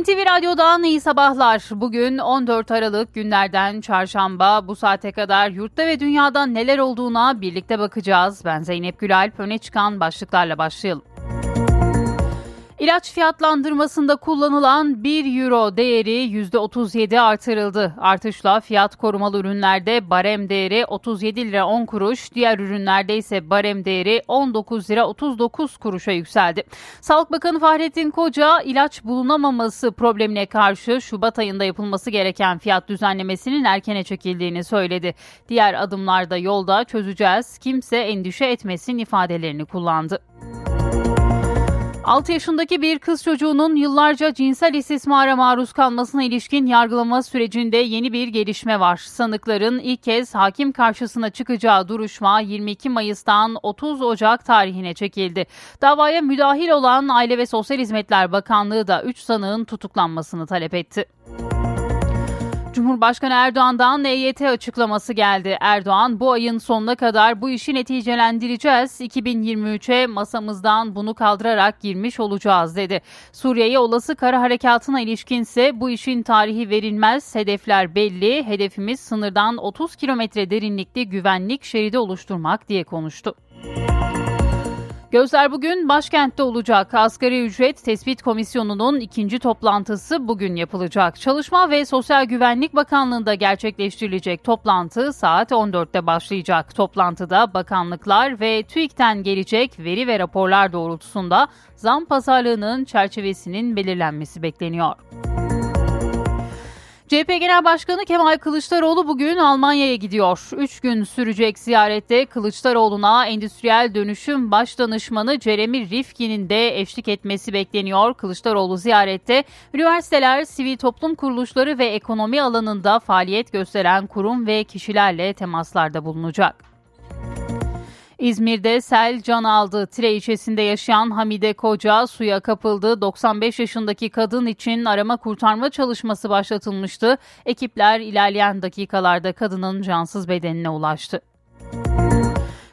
NTV Radyo'dan iyi sabahlar. Bugün 14 Aralık günlerden çarşamba. Bu saate kadar yurtta ve dünyada neler olduğuna birlikte bakacağız. Ben Zeynep Gülalp. Öne çıkan başlıklarla başlayalım. İlaç fiyatlandırmasında kullanılan 1 euro değeri %37 artırıldı. Artışla fiyat korumalı ürünlerde barem değeri 37 lira 10 kuruş, diğer ürünlerde ise barem değeri 19 lira 39 kuruşa yükseldi. Sağlık Bakanı Fahrettin Koca ilaç bulunamaması problemine karşı Şubat ayında yapılması gereken fiyat düzenlemesinin erkene çekildiğini söyledi. Diğer adımlarda yolda çözeceğiz, kimse endişe etmesin ifadelerini kullandı. 6 yaşındaki bir kız çocuğunun yıllarca cinsel istismara maruz kalmasına ilişkin yargılama sürecinde yeni bir gelişme var. Sanıkların ilk kez hakim karşısına çıkacağı duruşma 22 Mayıs'tan 30 Ocak tarihine çekildi. Davaya müdahil olan Aile ve Sosyal Hizmetler Bakanlığı da 3 sanığın tutuklanmasını talep etti. Cumhurbaşkanı Erdoğan'dan EYT açıklaması geldi. Erdoğan bu ayın sonuna kadar bu işi neticelendireceğiz. 2023'e masamızdan bunu kaldırarak girmiş olacağız dedi. Suriye'ye olası kara harekatına ilişkinse bu işin tarihi verilmez. Hedefler belli. Hedefimiz sınırdan 30 kilometre derinlikli güvenlik şeridi oluşturmak diye konuştu. Gözler bugün başkentte olacak. Asgari ücret tespit komisyonunun ikinci toplantısı bugün yapılacak. Çalışma ve Sosyal Güvenlik Bakanlığı'nda gerçekleştirilecek toplantı saat 14'te başlayacak. Toplantıda bakanlıklar ve TÜİK'ten gelecek veri ve raporlar doğrultusunda zam pazarlığının çerçevesinin belirlenmesi bekleniyor. CHP Genel Başkanı Kemal Kılıçdaroğlu bugün Almanya'ya gidiyor. Üç gün sürecek ziyarette Kılıçdaroğlu'na endüstriyel dönüşüm baş danışmanı Jeremy Rifkin'in de eşlik etmesi bekleniyor. Kılıçdaroğlu ziyarette üniversiteler, sivil toplum kuruluşları ve ekonomi alanında faaliyet gösteren kurum ve kişilerle temaslarda bulunacak. İzmir'de sel can aldı. Tire ilçesinde yaşayan Hamide Koca suya kapıldı. 95 yaşındaki kadın için arama kurtarma çalışması başlatılmıştı. Ekipler ilerleyen dakikalarda kadının cansız bedenine ulaştı.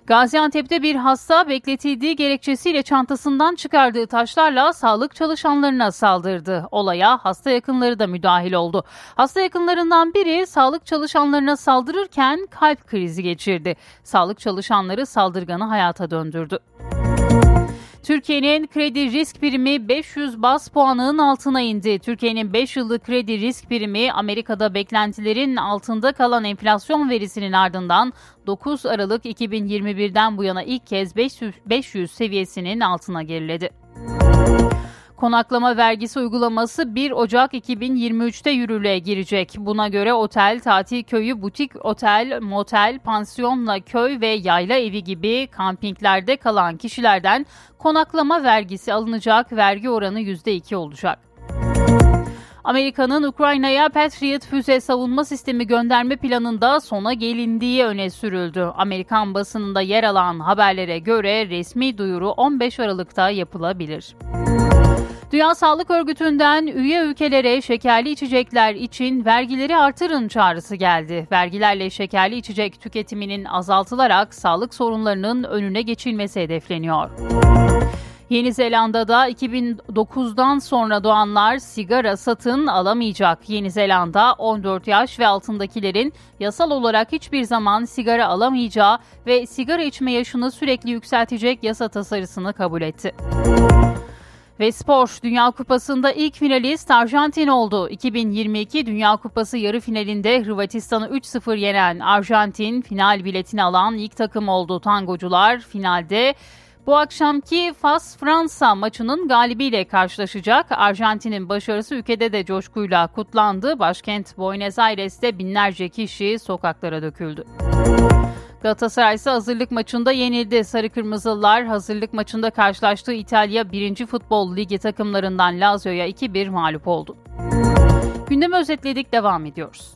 Gaziantep'te bir hasta bekletildiği gerekçesiyle çantasından çıkardığı taşlarla sağlık çalışanlarına saldırdı. Olaya hasta yakınları da müdahil oldu. Hasta yakınlarından biri sağlık çalışanlarına saldırırken kalp krizi geçirdi. Sağlık çalışanları saldırganı hayata döndürdü. Türkiye'nin kredi risk primi 500 bas puanının altına indi. Türkiye'nin 5 yıllık kredi risk primi Amerika'da beklentilerin altında kalan enflasyon verisinin ardından 9 Aralık 2021'den bu yana ilk kez 500, 500 seviyesinin altına geriledi. Konaklama vergisi uygulaması 1 Ocak 2023'te yürürlüğe girecek. Buna göre otel, tatil köyü, butik otel, motel, pansiyonla köy ve yayla evi gibi kampinglerde kalan kişilerden konaklama vergisi alınacak. Vergi oranı %2 olacak. Amerika'nın Ukrayna'ya Patriot füze savunma sistemi gönderme planında sona gelindiği öne sürüldü. Amerikan basınında yer alan haberlere göre resmi duyuru 15 Aralık'ta yapılabilir. Dünya Sağlık Örgütü'nden üye ülkelere şekerli içecekler için vergileri artırın çağrısı geldi. Vergilerle şekerli içecek tüketiminin azaltılarak sağlık sorunlarının önüne geçilmesi hedefleniyor. Yeni Zelanda'da 2009'dan sonra doğanlar sigara satın alamayacak. Yeni Zelanda 14 yaş ve altındakilerin yasal olarak hiçbir zaman sigara alamayacağı ve sigara içme yaşını sürekli yükseltecek yasa tasarısını kabul etti. Ve spor Dünya Kupası'nda ilk finalist Arjantin oldu. 2022 Dünya Kupası yarı finalinde Hırvatistan'ı 3-0 yenen Arjantin final biletini alan ilk takım oldu. Tangocular finalde bu akşamki Fas-Fransa maçının galibiyle karşılaşacak. Arjantin'in başarısı ülkede de coşkuyla kutlandı. Başkent Buenos Aires'te binlerce kişi sokaklara döküldü. Galatasaray ise hazırlık maçında yenildi. Sarı Kırmızılılar hazırlık maçında karşılaştığı İtalya 1. Futbol Ligi takımlarından Lazio'ya 2-1 mağlup oldu. Gündemi özetledik devam ediyoruz.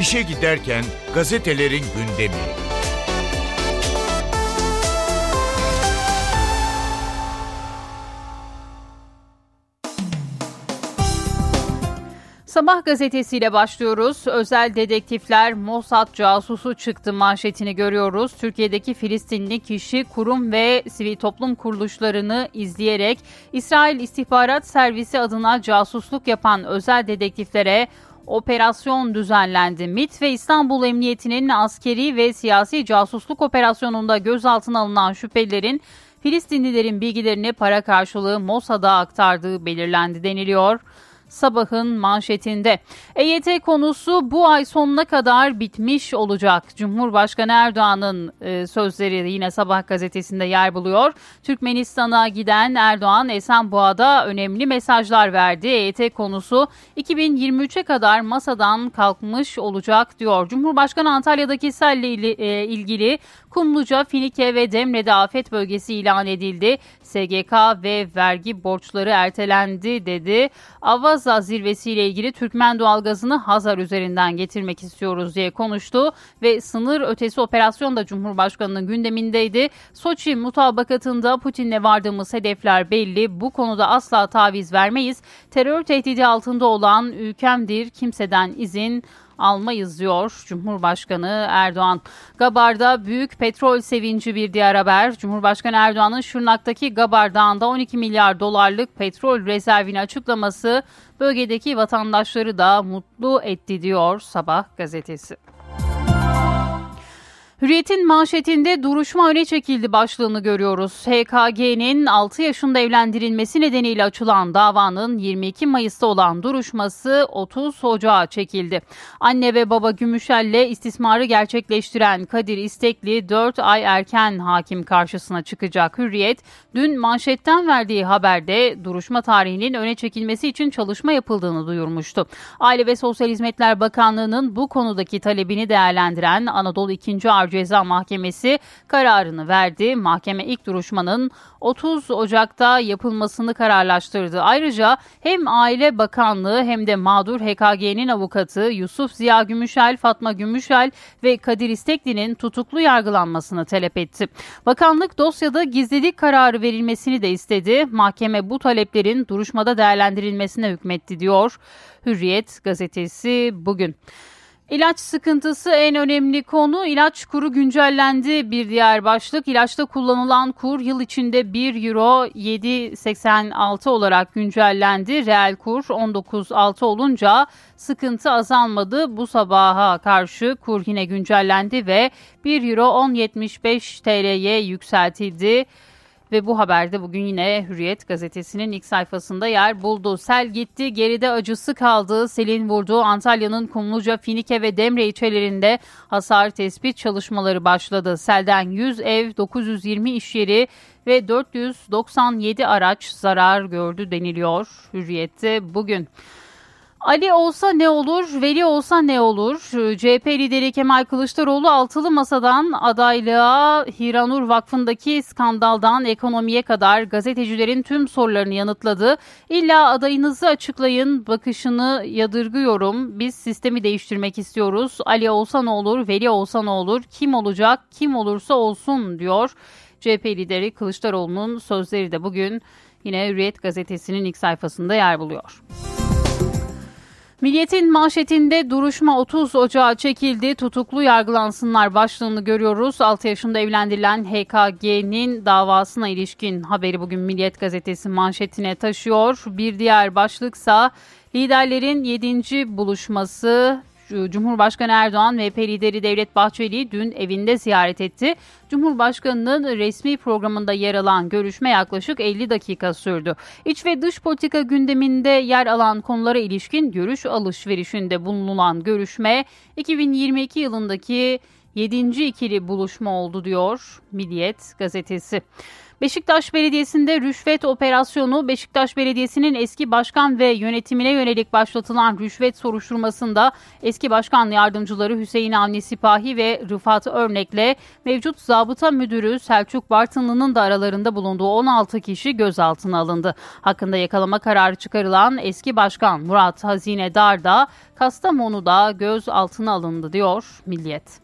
İşe giderken gazetelerin gündemi. Sabah gazetesiyle başlıyoruz. Özel dedektifler Mossad casusu çıktı manşetini görüyoruz. Türkiye'deki Filistinli kişi, kurum ve sivil toplum kuruluşlarını izleyerek İsrail İstihbarat Servisi adına casusluk yapan özel dedektiflere operasyon düzenlendi. MIT ve İstanbul Emniyeti'nin askeri ve siyasi casusluk operasyonunda gözaltına alınan şüphelilerin Filistinlilerin bilgilerini para karşılığı Mossad'a aktardığı belirlendi deniliyor. Sabahın manşetinde. EYT konusu bu ay sonuna kadar bitmiş olacak. Cumhurbaşkanı Erdoğan'ın e, sözleri yine Sabah gazetesinde yer buluyor. Türkmenistan'a giden Erdoğan Esenboğa'da önemli mesajlar verdi. EYT konusu 2023'e kadar masadan kalkmış olacak diyor. Cumhurbaşkanı Antalya'daki selle ilgili Kumluca, Finike ve Demre'de afet bölgesi ilan edildi. SGK ve vergi borçları ertelendi dedi. Avaza zirvesiyle ilgili Türkmen doğalgazını Hazar üzerinden getirmek istiyoruz diye konuştu ve sınır ötesi operasyon da Cumhurbaşkanı'nın gündemindeydi. Soçi mutabakatında Putin'le vardığımız hedefler belli. Bu konuda asla taviz vermeyiz. Terör tehdidi altında olan ülkemdir. Kimseden izin almayız diyor Cumhurbaşkanı Erdoğan. Gabar'da büyük petrol sevinci bir diğer haber. Cumhurbaşkanı Erdoğan'ın Şırnak'taki Gabar Dağı'nda 12 milyar dolarlık petrol rezervini açıklaması bölgedeki vatandaşları da mutlu etti diyor Sabah gazetesi. Hürriyet'in manşetinde duruşma öne çekildi başlığını görüyoruz. HKG'nin 6 yaşında evlendirilmesi nedeniyle açılan davanın 22 Mayıs'ta olan duruşması 30 Ocağı çekildi. Anne ve baba Gümüşel'le istismarı gerçekleştiren Kadir İstekli 4 ay erken hakim karşısına çıkacak. Hürriyet dün manşetten verdiği haberde duruşma tarihinin öne çekilmesi için çalışma yapıldığını duyurmuştu. Aile ve Sosyal Hizmetler Bakanlığı'nın bu konudaki talebini değerlendiren Anadolu 2. Arca Ceza Mahkemesi kararını verdi. Mahkeme ilk duruşmanın 30 Ocak'ta yapılmasını kararlaştırdı. Ayrıca hem Aile Bakanlığı hem de mağdur HKG'nin avukatı Yusuf Ziya Gümüşel, Fatma Gümüşel ve Kadir İstekli'nin tutuklu yargılanmasını talep etti. Bakanlık dosyada gizlilik kararı verilmesini de istedi. Mahkeme bu taleplerin duruşmada değerlendirilmesine hükmetti diyor. Hürriyet gazetesi bugün. İlaç sıkıntısı en önemli konu. İlaç kuru güncellendi bir diğer başlık. İlaçta kullanılan kur yıl içinde 1 euro 7.86 olarak güncellendi. Reel kur 19.6 olunca sıkıntı azalmadı. Bu sabaha karşı kur yine güncellendi ve 1 euro 10.75 TL'ye yükseltildi. Ve bu haberde bugün yine Hürriyet gazetesinin ilk sayfasında yer buldu. Sel gitti, geride acısı kaldı. Selin vurdu. Antalya'nın Kumluca, Finike ve Demre ilçelerinde hasar tespit çalışmaları başladı. Selden 100 ev, 920 iş yeri ve 497 araç zarar gördü deniliyor Hürriyet'te bugün. Ali olsa ne olur, Veli olsa ne olur? CHP lideri Kemal Kılıçdaroğlu altılı masadan adaylığa Hiranur Vakfı'ndaki skandaldan ekonomiye kadar gazetecilerin tüm sorularını yanıtladı. İlla adayınızı açıklayın bakışını yadırgıyorum. Biz sistemi değiştirmek istiyoruz. Ali olsa ne olur, Veli olsa ne olur? Kim olacak, kim olursa olsun diyor. CHP lideri Kılıçdaroğlu'nun sözleri de bugün yine Hürriyet gazetesinin ilk sayfasında yer buluyor. Milliyetin manşetinde duruşma 30 Ocağı çekildi. Tutuklu yargılansınlar başlığını görüyoruz. 6 yaşında evlendirilen HKG'nin davasına ilişkin haberi bugün Milliyet gazetesi manşetine taşıyor. Bir diğer başlıksa liderlerin 7. buluşması Cumhurbaşkanı Erdoğan ve lideri Devlet Bahçeli dün evinde ziyaret etti. Cumhurbaşkanının resmi programında yer alan görüşme yaklaşık 50 dakika sürdü. İç ve dış politika gündeminde yer alan konulara ilişkin görüş alışverişinde bulunan görüşme 2022 yılındaki 7. ikili buluşma oldu diyor Milliyet gazetesi. Beşiktaş Belediyesi'nde rüşvet operasyonu Beşiktaş Belediyesi'nin eski başkan ve yönetimine yönelik başlatılan rüşvet soruşturmasında eski başkan yardımcıları Hüseyin Avni Sipahi ve Rıfat Örnek'le mevcut zabıta müdürü Selçuk Bartınlı'nın da aralarında bulunduğu 16 kişi gözaltına alındı. Hakkında yakalama kararı çıkarılan eski başkan Murat Hazine Dar da Kastamonu'da gözaltına alındı diyor Milliyet.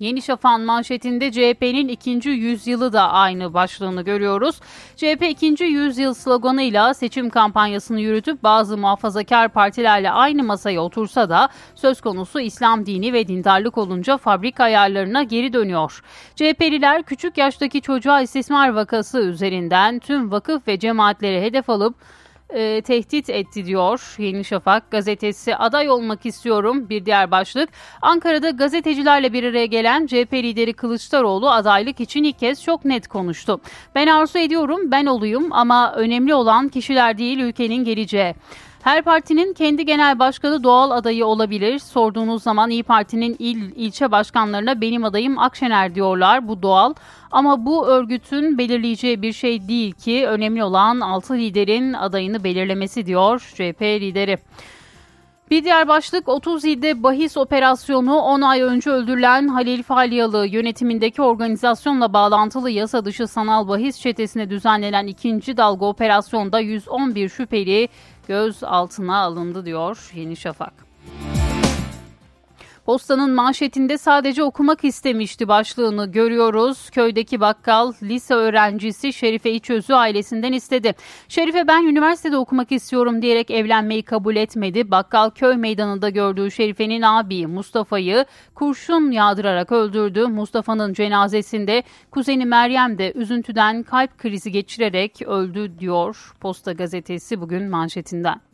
Yeni Şafak'ın manşetinde CHP'nin ikinci yüzyılı da aynı başlığını görüyoruz. CHP ikinci yüzyıl sloganıyla seçim kampanyasını yürütüp bazı muhafazakar partilerle aynı masaya otursa da söz konusu İslam dini ve dindarlık olunca fabrika ayarlarına geri dönüyor. CHP'liler küçük yaştaki çocuğa istismar vakası üzerinden tüm vakıf ve cemaatlere hedef alıp e, tehdit etti diyor Yeni Şafak gazetesi. Aday olmak istiyorum bir diğer başlık. Ankara'da gazetecilerle bir araya gelen CHP lideri Kılıçdaroğlu adaylık için ilk kez çok net konuştu. Ben arzu ediyorum ben oluyum ama önemli olan kişiler değil ülkenin geleceği. Her partinin kendi genel başkanı doğal adayı olabilir. Sorduğunuz zaman İyi Parti'nin il ilçe başkanlarına benim adayım Akşener diyorlar. Bu doğal. Ama bu örgütün belirleyeceği bir şey değil ki önemli olan 6 liderin adayını belirlemesi diyor CHP lideri. Bir diğer başlık 30 ilde bahis operasyonu 10 ay önce öldürülen Halil Falyalı yönetimindeki organizasyonla bağlantılı yasa dışı sanal bahis çetesine düzenlenen ikinci dalga operasyonda 111 şüpheli göz altına alındı diyor Yeni Şafak. Postanın manşetinde sadece okumak istemişti başlığını görüyoruz. Köydeki bakkal lise öğrencisi Şerife İçözü ailesinden istedi. Şerife ben üniversitede okumak istiyorum diyerek evlenmeyi kabul etmedi. Bakkal köy meydanında gördüğü Şerife'nin abi Mustafa'yı kurşun yağdırarak öldürdü. Mustafa'nın cenazesinde kuzeni Meryem de üzüntüden kalp krizi geçirerek öldü diyor Posta gazetesi bugün manşetinden.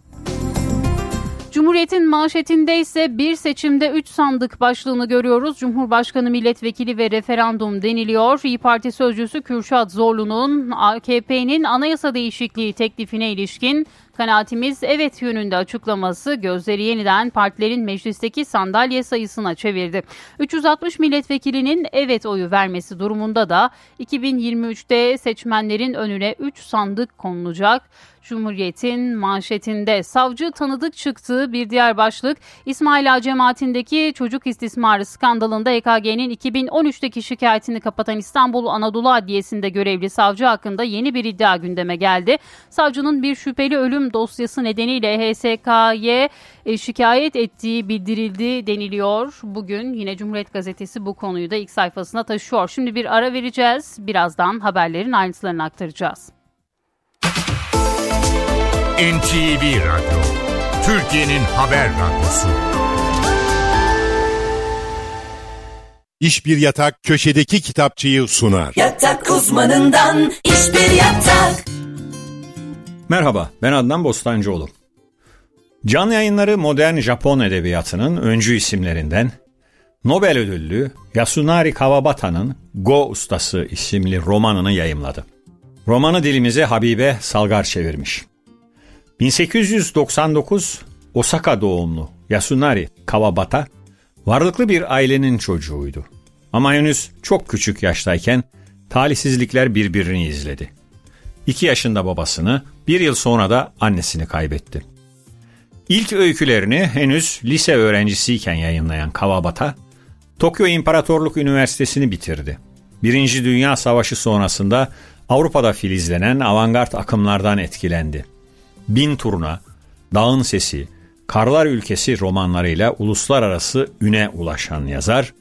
Cumhuriyet'in manşetinde ise bir seçimde 3 sandık başlığını görüyoruz. Cumhurbaşkanı milletvekili ve referandum deniliyor. İyi Parti sözcüsü Kürşat Zorlu'nun AKP'nin anayasa değişikliği teklifine ilişkin Kanaatimiz evet yönünde açıklaması gözleri yeniden partilerin meclisteki sandalye sayısına çevirdi. 360 milletvekilinin evet oyu vermesi durumunda da 2023'te seçmenlerin önüne 3 sandık konulacak. Cumhuriyet'in manşetinde savcı tanıdık çıktığı bir diğer başlık İsmail Ağa cemaatindeki çocuk istismarı skandalında EKG'nin 2013'teki şikayetini kapatan İstanbul Anadolu Adliyesi'nde görevli savcı hakkında yeni bir iddia gündeme geldi. Savcının bir şüpheli ölüm dosyası nedeniyle HSK'ye e, şikayet ettiği bildirildi deniliyor. Bugün yine Cumhuriyet Gazetesi bu konuyu da ilk sayfasına taşıyor. Şimdi bir ara vereceğiz. Birazdan haberlerin ayrıntılarını aktaracağız. NTV Radyo, Türkiye'nin haber radyosu. İş Bir Yatak köşedeki kitapçıyı sunar. Yatak uzmanından iş bir yatak. Merhaba, ben Adnan Bostancıoğlu. Can yayınları modern Japon edebiyatının öncü isimlerinden Nobel ödüllü Yasunari Kawabata'nın Go Ustası isimli romanını yayımladı. Romanı dilimize Habibe Salgar çevirmiş. 1899 Osaka doğumlu Yasunari Kawabata varlıklı bir ailenin çocuğuydu. Ama henüz çok küçük yaştayken talihsizlikler birbirini izledi. 2 yaşında babasını, bir yıl sonra da annesini kaybetti. İlk öykülerini henüz lise öğrencisiyken yayınlayan Kawabata, Tokyo İmparatorluk Üniversitesi'ni bitirdi. Birinci Dünya Savaşı sonrasında Avrupa'da filizlenen avantgard akımlardan etkilendi. Bin Turna, Dağın Sesi, Karlar Ülkesi romanlarıyla uluslararası üne ulaşan yazar,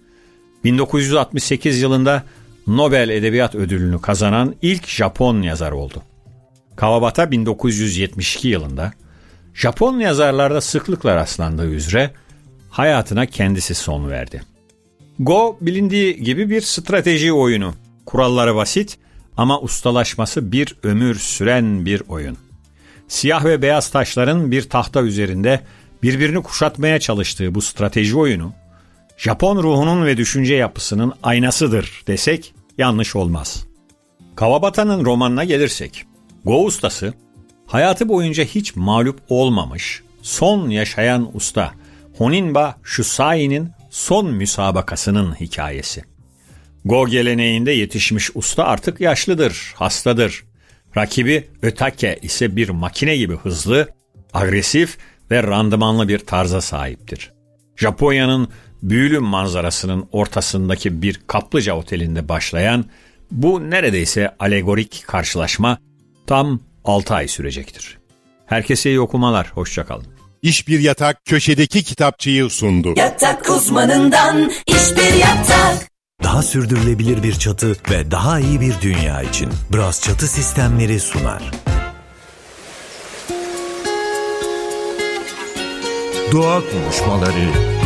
1968 yılında Nobel Edebiyat Ödülünü kazanan ilk Japon yazar oldu. Kawabata 1972 yılında Japon yazarlarda sıklıkla rastlandığı üzere hayatına kendisi son verdi. Go bilindiği gibi bir strateji oyunu. Kuralları basit ama ustalaşması bir ömür süren bir oyun. Siyah ve beyaz taşların bir tahta üzerinde birbirini kuşatmaya çalıştığı bu strateji oyunu Japon ruhunun ve düşünce yapısının aynasıdır desek yanlış olmaz. Kawabata'nın romanına gelirsek, Go ustası hayatı boyunca hiç mağlup olmamış, son yaşayan usta Honinba Shusai'nin son müsabakasının hikayesi. Go geleneğinde yetişmiş usta artık yaşlıdır, hastadır. Rakibi Ötake ise bir makine gibi hızlı, agresif ve randımanlı bir tarza sahiptir. Japonya'nın büyülü manzarasının ortasındaki bir kaplıca otelinde başlayan bu neredeyse alegorik karşılaşma tam 6 ay sürecektir. Herkese iyi okumalar, hoşçakalın. İş Bir Yatak köşedeki kitapçıyı sundu. Yatak uzmanından iş bir yatak. Daha sürdürülebilir bir çatı ve daha iyi bir dünya için Bras Çatı Sistemleri sunar. Doğa konuşmaları.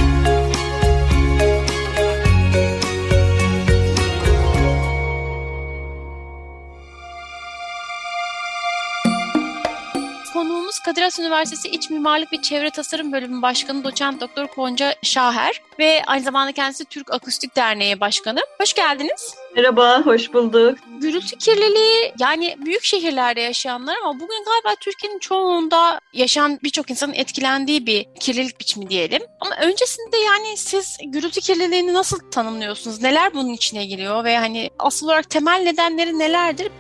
Kadir Has Üniversitesi İç Mimarlık ve Çevre Tasarım Bölümü Başkanı Doçent Doktor Gonca Şaher ve aynı zamanda kendisi Türk Akustik Derneği Başkanı. Hoş geldiniz. Merhaba, hoş bulduk. Gürültü kirliliği yani büyük şehirlerde yaşayanlar ama bugün galiba Türkiye'nin çoğunda yaşayan birçok insanın etkilendiği bir kirlilik biçimi diyelim. Ama öncesinde yani siz gürültü kirliliğini nasıl tanımlıyorsunuz? Neler bunun içine giriyor ve hani asıl olarak temel nedenleri nelerdir?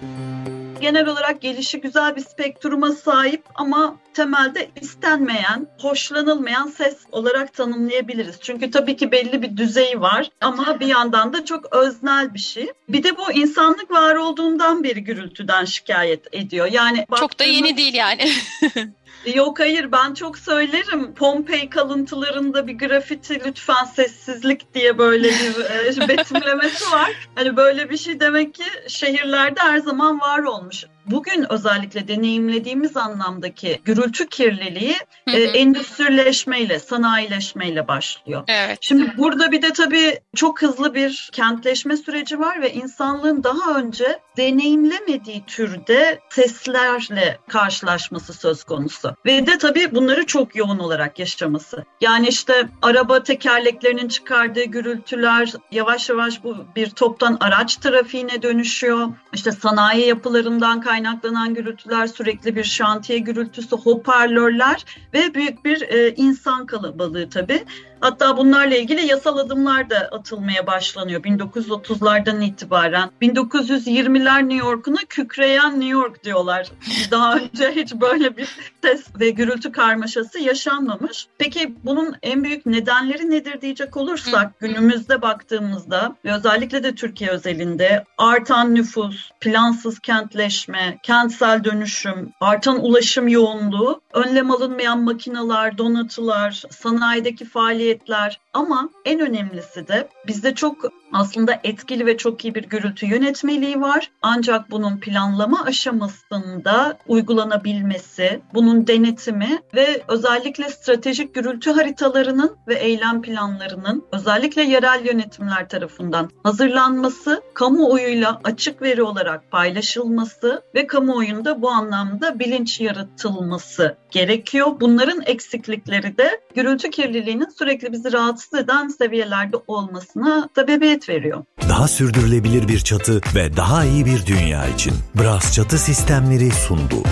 Genel olarak gelişi güzel bir spektruma sahip ama temelde istenmeyen, hoşlanılmayan ses olarak tanımlayabiliriz. Çünkü tabii ki belli bir düzeyi var ama bir yandan da çok öznel bir şey. Bir de bu insanlık var olduğundan beri gürültüden şikayet ediyor. Yani çok da yeni değil yani. Yok hayır ben çok söylerim. Pompei kalıntılarında bir grafiti lütfen sessizlik diye böyle bir e, betimlemesi var. Hani böyle bir şey demek ki şehirlerde her zaman var olmuş. Bugün özellikle deneyimlediğimiz anlamdaki gürültü kirliliği Hı hı. e, endüstrileşmeyle, sanayileşmeyle başlıyor. Evet. Şimdi burada bir de tabii çok hızlı bir kentleşme süreci var ve insanlığın daha önce deneyimlemediği türde seslerle karşılaşması söz konusu. Ve de tabii bunları çok yoğun olarak yaşaması. Yani işte araba tekerleklerinin çıkardığı gürültüler yavaş yavaş bu bir toptan araç trafiğine dönüşüyor. İşte sanayi yapılarından kaynaklanan gürültüler, sürekli bir şantiye gürültüsü, hoparlörler ve büyük bir e, insan kalabalığı tabii. Hatta bunlarla ilgili yasal adımlar da atılmaya başlanıyor 1930'lardan itibaren. 1920'ler New York'una kükreyen New York diyorlar. Daha önce hiç böyle bir ses ve gürültü karmaşası yaşanmamış. Peki bunun en büyük nedenleri nedir diyecek olursak günümüzde baktığımızda ve özellikle de Türkiye özelinde artan nüfus, plansız kentleşme, kentsel dönüşüm, artan ulaşım yoğunluğu, önlem alınmayan makineler, donatılar, sanayideki faaliyetler. Ama en önemlisi de bizde çok aslında etkili ve çok iyi bir gürültü yönetmeliği var. Ancak bunun planlama aşamasında uygulanabilmesi, bunun denetimi ve özellikle stratejik gürültü haritalarının ve eylem planlarının özellikle yerel yönetimler tarafından hazırlanması, kamuoyuyla açık veri olarak paylaşılması ve kamuoyunda bu anlamda bilinç yaratılması gerekiyor. Bunların eksiklikleri de gürültü kirliliğinin sürekli bizi rahatsız eden seviyelerde olmasına sebebiyet veriyor. Daha sürdürülebilir bir çatı ve daha iyi bir dünya için Bras Çatı Sistemleri sundu.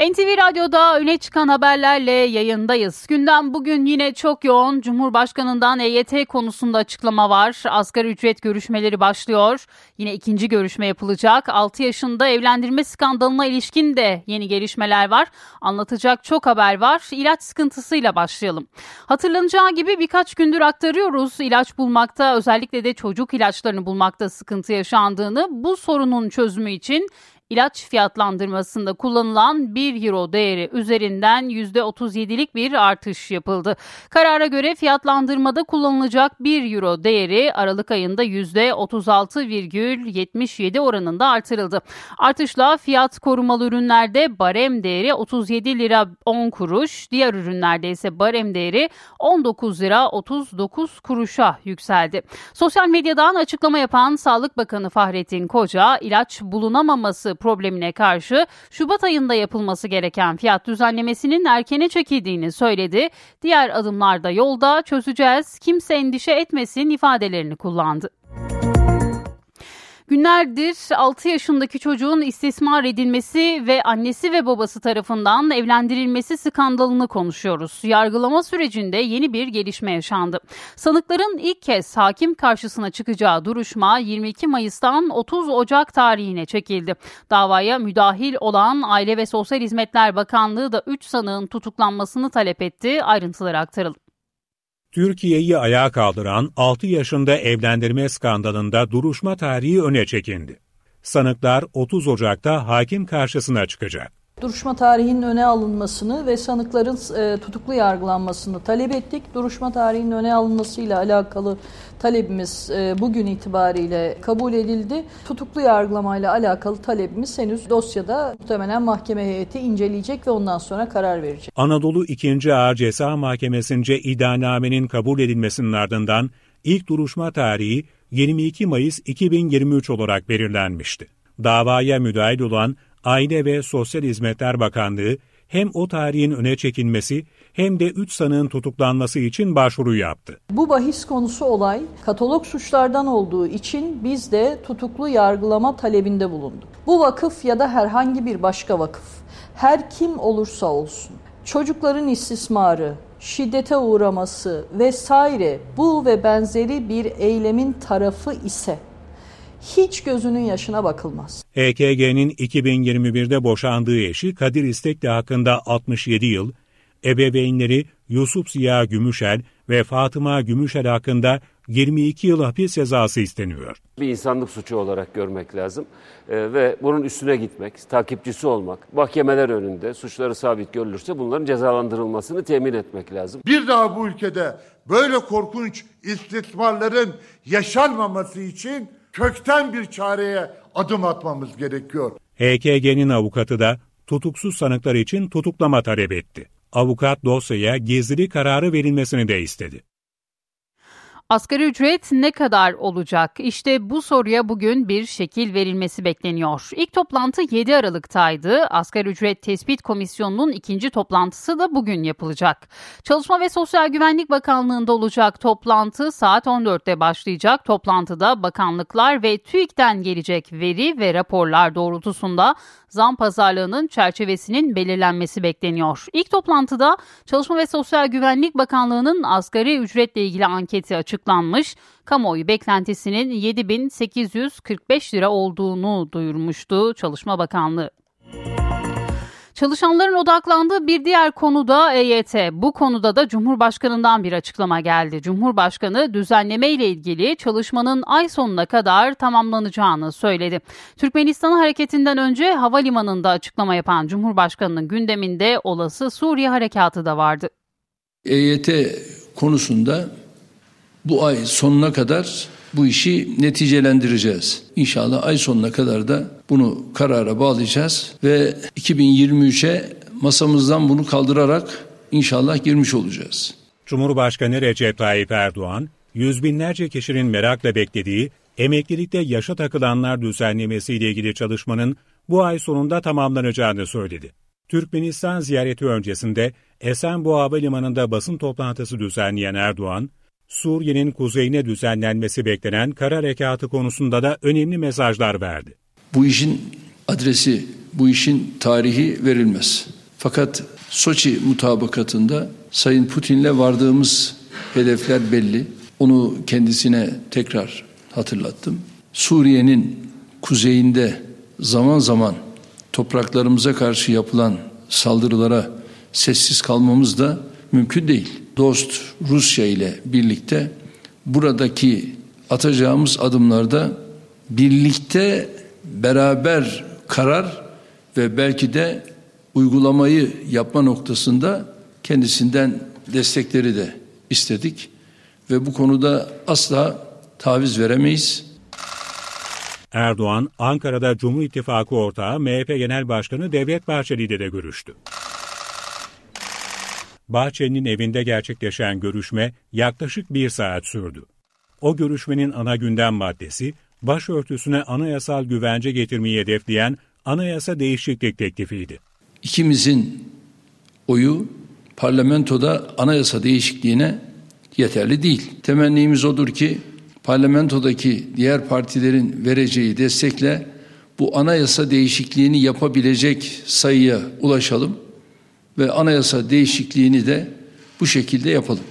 NTV Radyo'da öne çıkan haberlerle yayındayız. Gündem bugün yine çok yoğun. Cumhurbaşkanından EYT konusunda açıklama var. Asgari ücret görüşmeleri başlıyor. Yine ikinci görüşme yapılacak. 6 yaşında evlendirme skandalına ilişkin de yeni gelişmeler var. Anlatacak çok haber var. İlaç sıkıntısıyla başlayalım. Hatırlanacağı gibi birkaç gündür aktarıyoruz. İlaç bulmakta özellikle de çocuk ilaçlarını bulmakta sıkıntı yaşandığını bu sorunun çözümü için İlaç fiyatlandırmasında kullanılan 1 euro değeri üzerinden %37'lik bir artış yapıldı. Karara göre fiyatlandırmada kullanılacak 1 euro değeri Aralık ayında %36,77 oranında artırıldı. Artışla fiyat korumalı ürünlerde barem değeri 37 lira 10 kuruş, diğer ürünlerde ise barem değeri 19 lira 39 kuruşa yükseldi. Sosyal medyadan açıklama yapan Sağlık Bakanı Fahrettin Koca, ilaç bulunamaması problemine karşı Şubat ayında yapılması gereken fiyat düzenlemesinin erkene çekildiğini söyledi. Diğer adımlarda yolda çözeceğiz, kimse endişe etmesin ifadelerini kullandı. Günlerdir 6 yaşındaki çocuğun istismar edilmesi ve annesi ve babası tarafından evlendirilmesi skandalını konuşuyoruz. Yargılama sürecinde yeni bir gelişme yaşandı. Sanıkların ilk kez hakim karşısına çıkacağı duruşma 22 Mayıs'tan 30 Ocak tarihine çekildi. Davaya müdahil olan Aile ve Sosyal Hizmetler Bakanlığı da 3 sanığın tutuklanmasını talep etti. Ayrıntıları aktaralım. Türkiye'yi ayağa kaldıran 6 yaşında evlendirme skandalında duruşma tarihi öne çekildi. Sanıklar 30 Ocak'ta hakim karşısına çıkacak. Duruşma tarihinin öne alınmasını ve sanıkların e, tutuklu yargılanmasını talep ettik. Duruşma tarihinin öne alınmasıyla alakalı talebimiz e, bugün itibariyle kabul edildi. Tutuklu yargılamayla alakalı talebimiz henüz dosyada muhtemelen mahkeme heyeti inceleyecek ve ondan sonra karar verecek. Anadolu 2. Ağır Ceza Mahkemesi'nce iddianamenin kabul edilmesinin ardından ilk duruşma tarihi 22 Mayıs 2023 olarak belirlenmişti. Davaya müdahil olan Aile ve Sosyal Hizmetler Bakanlığı hem o tarihin öne çekilmesi hem de 3 sanığın tutuklanması için başvuru yaptı. Bu bahis konusu olay katalog suçlardan olduğu için biz de tutuklu yargılama talebinde bulunduk. Bu vakıf ya da herhangi bir başka vakıf her kim olursa olsun çocukların istismarı, şiddete uğraması vesaire bu ve benzeri bir eylemin tarafı ise hiç gözünün yaşına bakılmaz. HKG'nin 2021'de boşandığı eşi Kadir İstekli hakkında 67 yıl, ebeveynleri Yusuf Ziya Gümüşel ve Fatıma Gümüşel hakkında 22 yıl hapis cezası isteniyor. Bir insanlık suçu olarak görmek lazım ee, ve bunun üstüne gitmek, takipçisi olmak, mahkemeler önünde suçları sabit görülürse bunların cezalandırılmasını temin etmek lazım. Bir daha bu ülkede böyle korkunç istismarların yaşanmaması için kökten bir çareye adım atmamız gerekiyor. HKG'nin avukatı da tutuksuz sanıklar için tutuklama talep etti. Avukat dosyaya gizli kararı verilmesini de istedi. Asgari ücret ne kadar olacak? İşte bu soruya bugün bir şekil verilmesi bekleniyor. İlk toplantı 7 Aralık'taydı. Asgari ücret tespit komisyonunun ikinci toplantısı da bugün yapılacak. Çalışma ve Sosyal Güvenlik Bakanlığı'nda olacak toplantı saat 14'te başlayacak. Toplantıda bakanlıklar ve TÜİK'ten gelecek veri ve raporlar doğrultusunda zam pazarlığının çerçevesinin belirlenmesi bekleniyor. İlk toplantıda Çalışma ve Sosyal Güvenlik Bakanlığı'nın asgari ücretle ilgili anketi açıklanmış. Kamuoyu beklentisinin 7845 lira olduğunu duyurmuştu Çalışma Bakanlığı. Çalışanların odaklandığı bir diğer konu da EYT. Bu konuda da Cumhurbaşkanı'ndan bir açıklama geldi. Cumhurbaşkanı düzenleme ile ilgili çalışmanın ay sonuna kadar tamamlanacağını söyledi. Türkmenistan hareketinden önce havalimanında açıklama yapan Cumhurbaşkanı'nın gündeminde olası Suriye harekatı da vardı. EYT konusunda bu ay sonuna kadar bu işi neticelendireceğiz. İnşallah ay sonuna kadar da bunu karara bağlayacağız ve 2023'e masamızdan bunu kaldırarak inşallah girmiş olacağız. Cumhurbaşkanı Recep Tayyip Erdoğan, yüz binlerce kişinin merakla beklediği emeklilikte yaşa takılanlar düzenlemesiyle ilgili çalışmanın bu ay sonunda tamamlanacağını söyledi. Türkmenistan ziyareti öncesinde Esenboğa Havalimanı'nda basın toplantısı düzenleyen Erdoğan, Suriye'nin kuzeyine düzenlenmesi beklenen kara harekatı konusunda da önemli mesajlar verdi. Bu işin adresi, bu işin tarihi verilmez. Fakat Soçi mutabakatında Sayın Putin'le vardığımız hedefler belli. Onu kendisine tekrar hatırlattım. Suriye'nin kuzeyinde zaman zaman topraklarımıza karşı yapılan saldırılara sessiz kalmamız da mümkün değil dost Rusya ile birlikte buradaki atacağımız adımlarda birlikte beraber karar ve belki de uygulamayı yapma noktasında kendisinden destekleri de istedik ve bu konuda asla taviz veremeyiz. Erdoğan, Ankara'da Cumhur İttifakı ortağı MHP Genel Başkanı Devlet Bahçeli ile de görüştü. Bahçeli'nin evinde gerçekleşen görüşme yaklaşık bir saat sürdü. O görüşmenin ana gündem maddesi, başörtüsüne anayasal güvence getirmeyi hedefleyen anayasa değişiklik teklifiydi. İkimizin oyu parlamentoda anayasa değişikliğine yeterli değil. Temennimiz odur ki parlamentodaki diğer partilerin vereceği destekle bu anayasa değişikliğini yapabilecek sayıya ulaşalım ve anayasa değişikliğini de bu şekilde yapalım.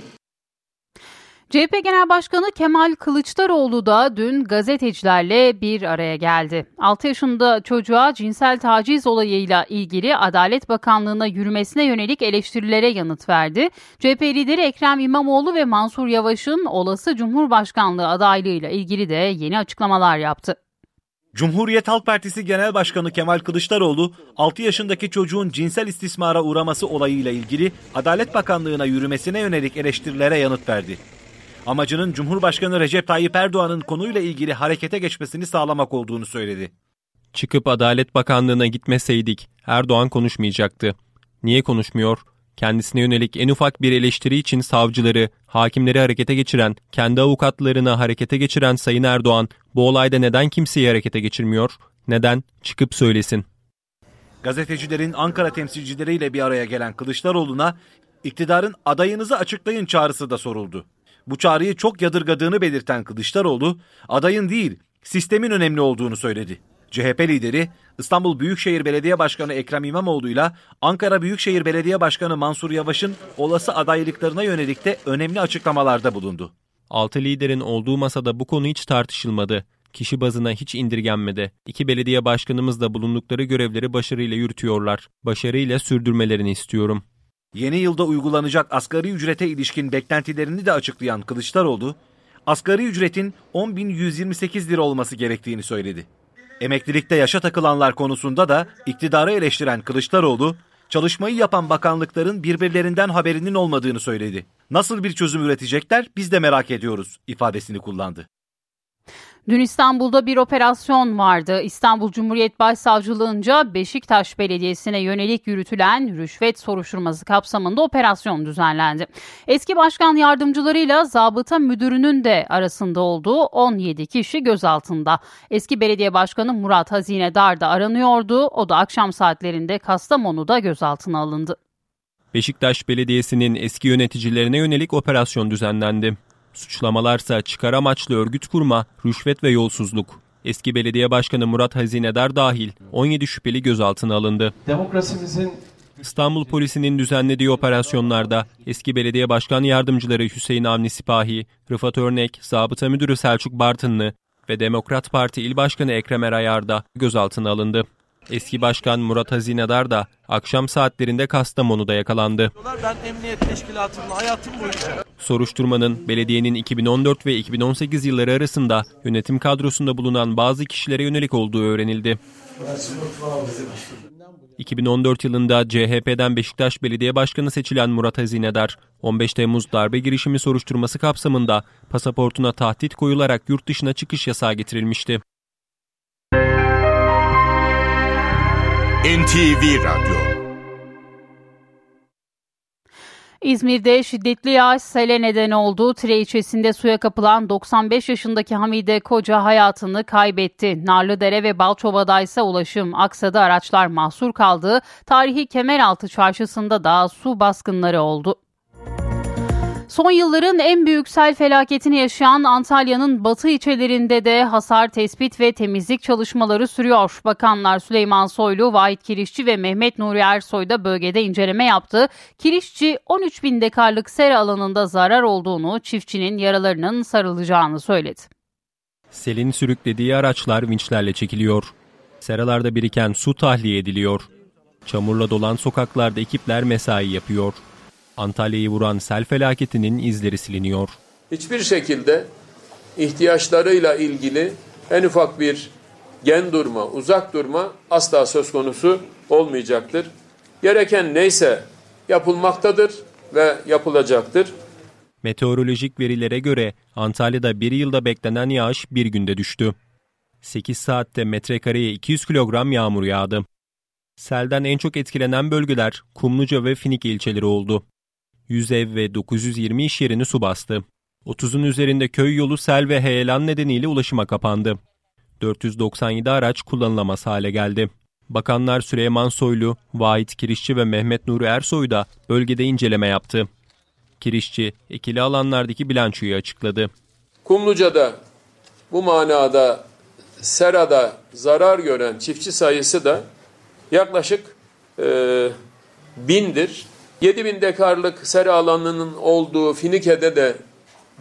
CHP Genel Başkanı Kemal Kılıçdaroğlu da dün gazetecilerle bir araya geldi. 6 yaşında çocuğa cinsel taciz olayıyla ilgili Adalet Bakanlığı'na yürümesine yönelik eleştirilere yanıt verdi. CHP lideri Ekrem İmamoğlu ve Mansur Yavaş'ın olası Cumhurbaşkanlığı adaylığıyla ilgili de yeni açıklamalar yaptı. Cumhuriyet Halk Partisi Genel Başkanı Kemal Kılıçdaroğlu 6 yaşındaki çocuğun cinsel istismara uğraması olayıyla ilgili Adalet Bakanlığı'na yürümesine yönelik eleştirilere yanıt verdi. Amacının Cumhurbaşkanı Recep Tayyip Erdoğan'ın konuyla ilgili harekete geçmesini sağlamak olduğunu söyledi. Çıkıp Adalet Bakanlığı'na gitmeseydik Erdoğan konuşmayacaktı. Niye konuşmuyor? Kendisine yönelik en ufak bir eleştiri için savcıları, hakimleri harekete geçiren, kendi avukatlarına harekete geçiren Sayın Erdoğan bu olayda neden kimseyi harekete geçirmiyor? Neden? Çıkıp söylesin. Gazetecilerin Ankara temsilcileriyle bir araya gelen Kılıçdaroğlu'na iktidarın adayınızı açıklayın çağrısı da soruldu. Bu çağrıyı çok yadırgadığını belirten Kılıçdaroğlu, adayın değil, sistemin önemli olduğunu söyledi. CHP lideri İstanbul Büyükşehir Belediye Başkanı Ekrem İmamoğlu ile Ankara Büyükşehir Belediye Başkanı Mansur Yavaş'ın olası adaylıklarına yönelik de önemli açıklamalarda bulundu. Altı liderin olduğu masada bu konu hiç tartışılmadı. Kişi bazına hiç indirgenmedi. İki belediye başkanımız da bulundukları görevleri başarıyla yürütüyorlar. Başarıyla sürdürmelerini istiyorum. Yeni yılda uygulanacak asgari ücrete ilişkin beklentilerini de açıklayan Kılıçdaroğlu, asgari ücretin 10.128 lira olması gerektiğini söyledi. Emeklilikte yaşa takılanlar konusunda da iktidarı eleştiren Kılıçdaroğlu, çalışmayı yapan bakanlıkların birbirlerinden haberinin olmadığını söyledi. Nasıl bir çözüm üretecekler biz de merak ediyoruz ifadesini kullandı. Dün İstanbul'da bir operasyon vardı. İstanbul Cumhuriyet Başsavcılığınca Beşiktaş Belediyesi'ne yönelik yürütülen rüşvet soruşturması kapsamında operasyon düzenlendi. Eski başkan yardımcılarıyla zabıta müdürünün de arasında olduğu 17 kişi gözaltında. Eski belediye başkanı Murat Hazinedar da aranıyordu. O da akşam saatlerinde Kastamonu'da gözaltına alındı. Beşiktaş Belediyesi'nin eski yöneticilerine yönelik operasyon düzenlendi. Suçlamalarsa çıkar amaçlı örgüt kurma, rüşvet ve yolsuzluk. Eski belediye başkanı Murat Hazinedar dahil 17 şüpheli gözaltına alındı. Demokrasimizin İstanbul polisinin düzenlediği operasyonlarda eski belediye başkan yardımcıları Hüseyin Avni Sipahi, Rıfat Örnek, Zabıta Müdürü Selçuk Bartınlı ve Demokrat Parti İl Başkanı Ekrem Erayar da gözaltına alındı. Eski başkan Murat Hazinedar da akşam saatlerinde Kastamonu'da yakalandı. Ben emniyet teşkilatımla hayatım boyunca Soruşturmanın belediyenin 2014 ve 2018 yılları arasında yönetim kadrosunda bulunan bazı kişilere yönelik olduğu öğrenildi. 2014 yılında CHP'den Beşiktaş Belediye Başkanı seçilen Murat Hazinedar, 15 Temmuz darbe girişimi soruşturması kapsamında pasaportuna tahdit koyularak yurt dışına çıkış yasağı getirilmişti. NTV Radyo İzmir'de şiddetli yağış sele neden oldu. Tire ilçesinde suya kapılan 95 yaşındaki Hamide Koca hayatını kaybetti. Narlıdere ve Balçova'da ise ulaşım aksadı araçlar mahsur kaldı. Tarihi Kemeraltı çarşısında da su baskınları oldu. Son yılların en büyük sel felaketini yaşayan Antalya'nın batı ilçelerinde de hasar tespit ve temizlik çalışmaları sürüyor. Bakanlar Süleyman Soylu, Vahit Kirişçi ve Mehmet Nuri Ersoy da bölgede inceleme yaptı. Kirişçi 13 bin dekarlık sera alanında zarar olduğunu, çiftçinin yaralarının sarılacağını söyledi. Selin sürüklediği araçlar vinçlerle çekiliyor. Seralarda biriken su tahliye ediliyor. Çamurla dolan sokaklarda ekipler mesai yapıyor. Antalya'yı vuran sel felaketinin izleri siliniyor. Hiçbir şekilde ihtiyaçlarıyla ilgili en ufak bir gen durma, uzak durma asla söz konusu olmayacaktır. Gereken neyse yapılmaktadır ve yapılacaktır. Meteorolojik verilere göre Antalya'da bir yılda beklenen yağış bir günde düştü. 8 saatte metrekareye 200 kilogram yağmur yağdı. Selden en çok etkilenen bölgeler Kumluca ve Finike ilçeleri oldu. 100 ev ve 920 iş yerini su bastı. 30'un üzerinde köy yolu sel ve heyelan nedeniyle ulaşıma kapandı. 497 araç kullanılamaz hale geldi. Bakanlar Süleyman Soylu, Vahit Kirişçi ve Mehmet Nuri Ersoy da bölgede inceleme yaptı. Kirişçi, ekili alanlardaki bilançoyu açıkladı. Kumluca'da bu manada serada zarar gören çiftçi sayısı da yaklaşık e, bindir. 7000 dekarlık sera alanının olduğu Finike'de de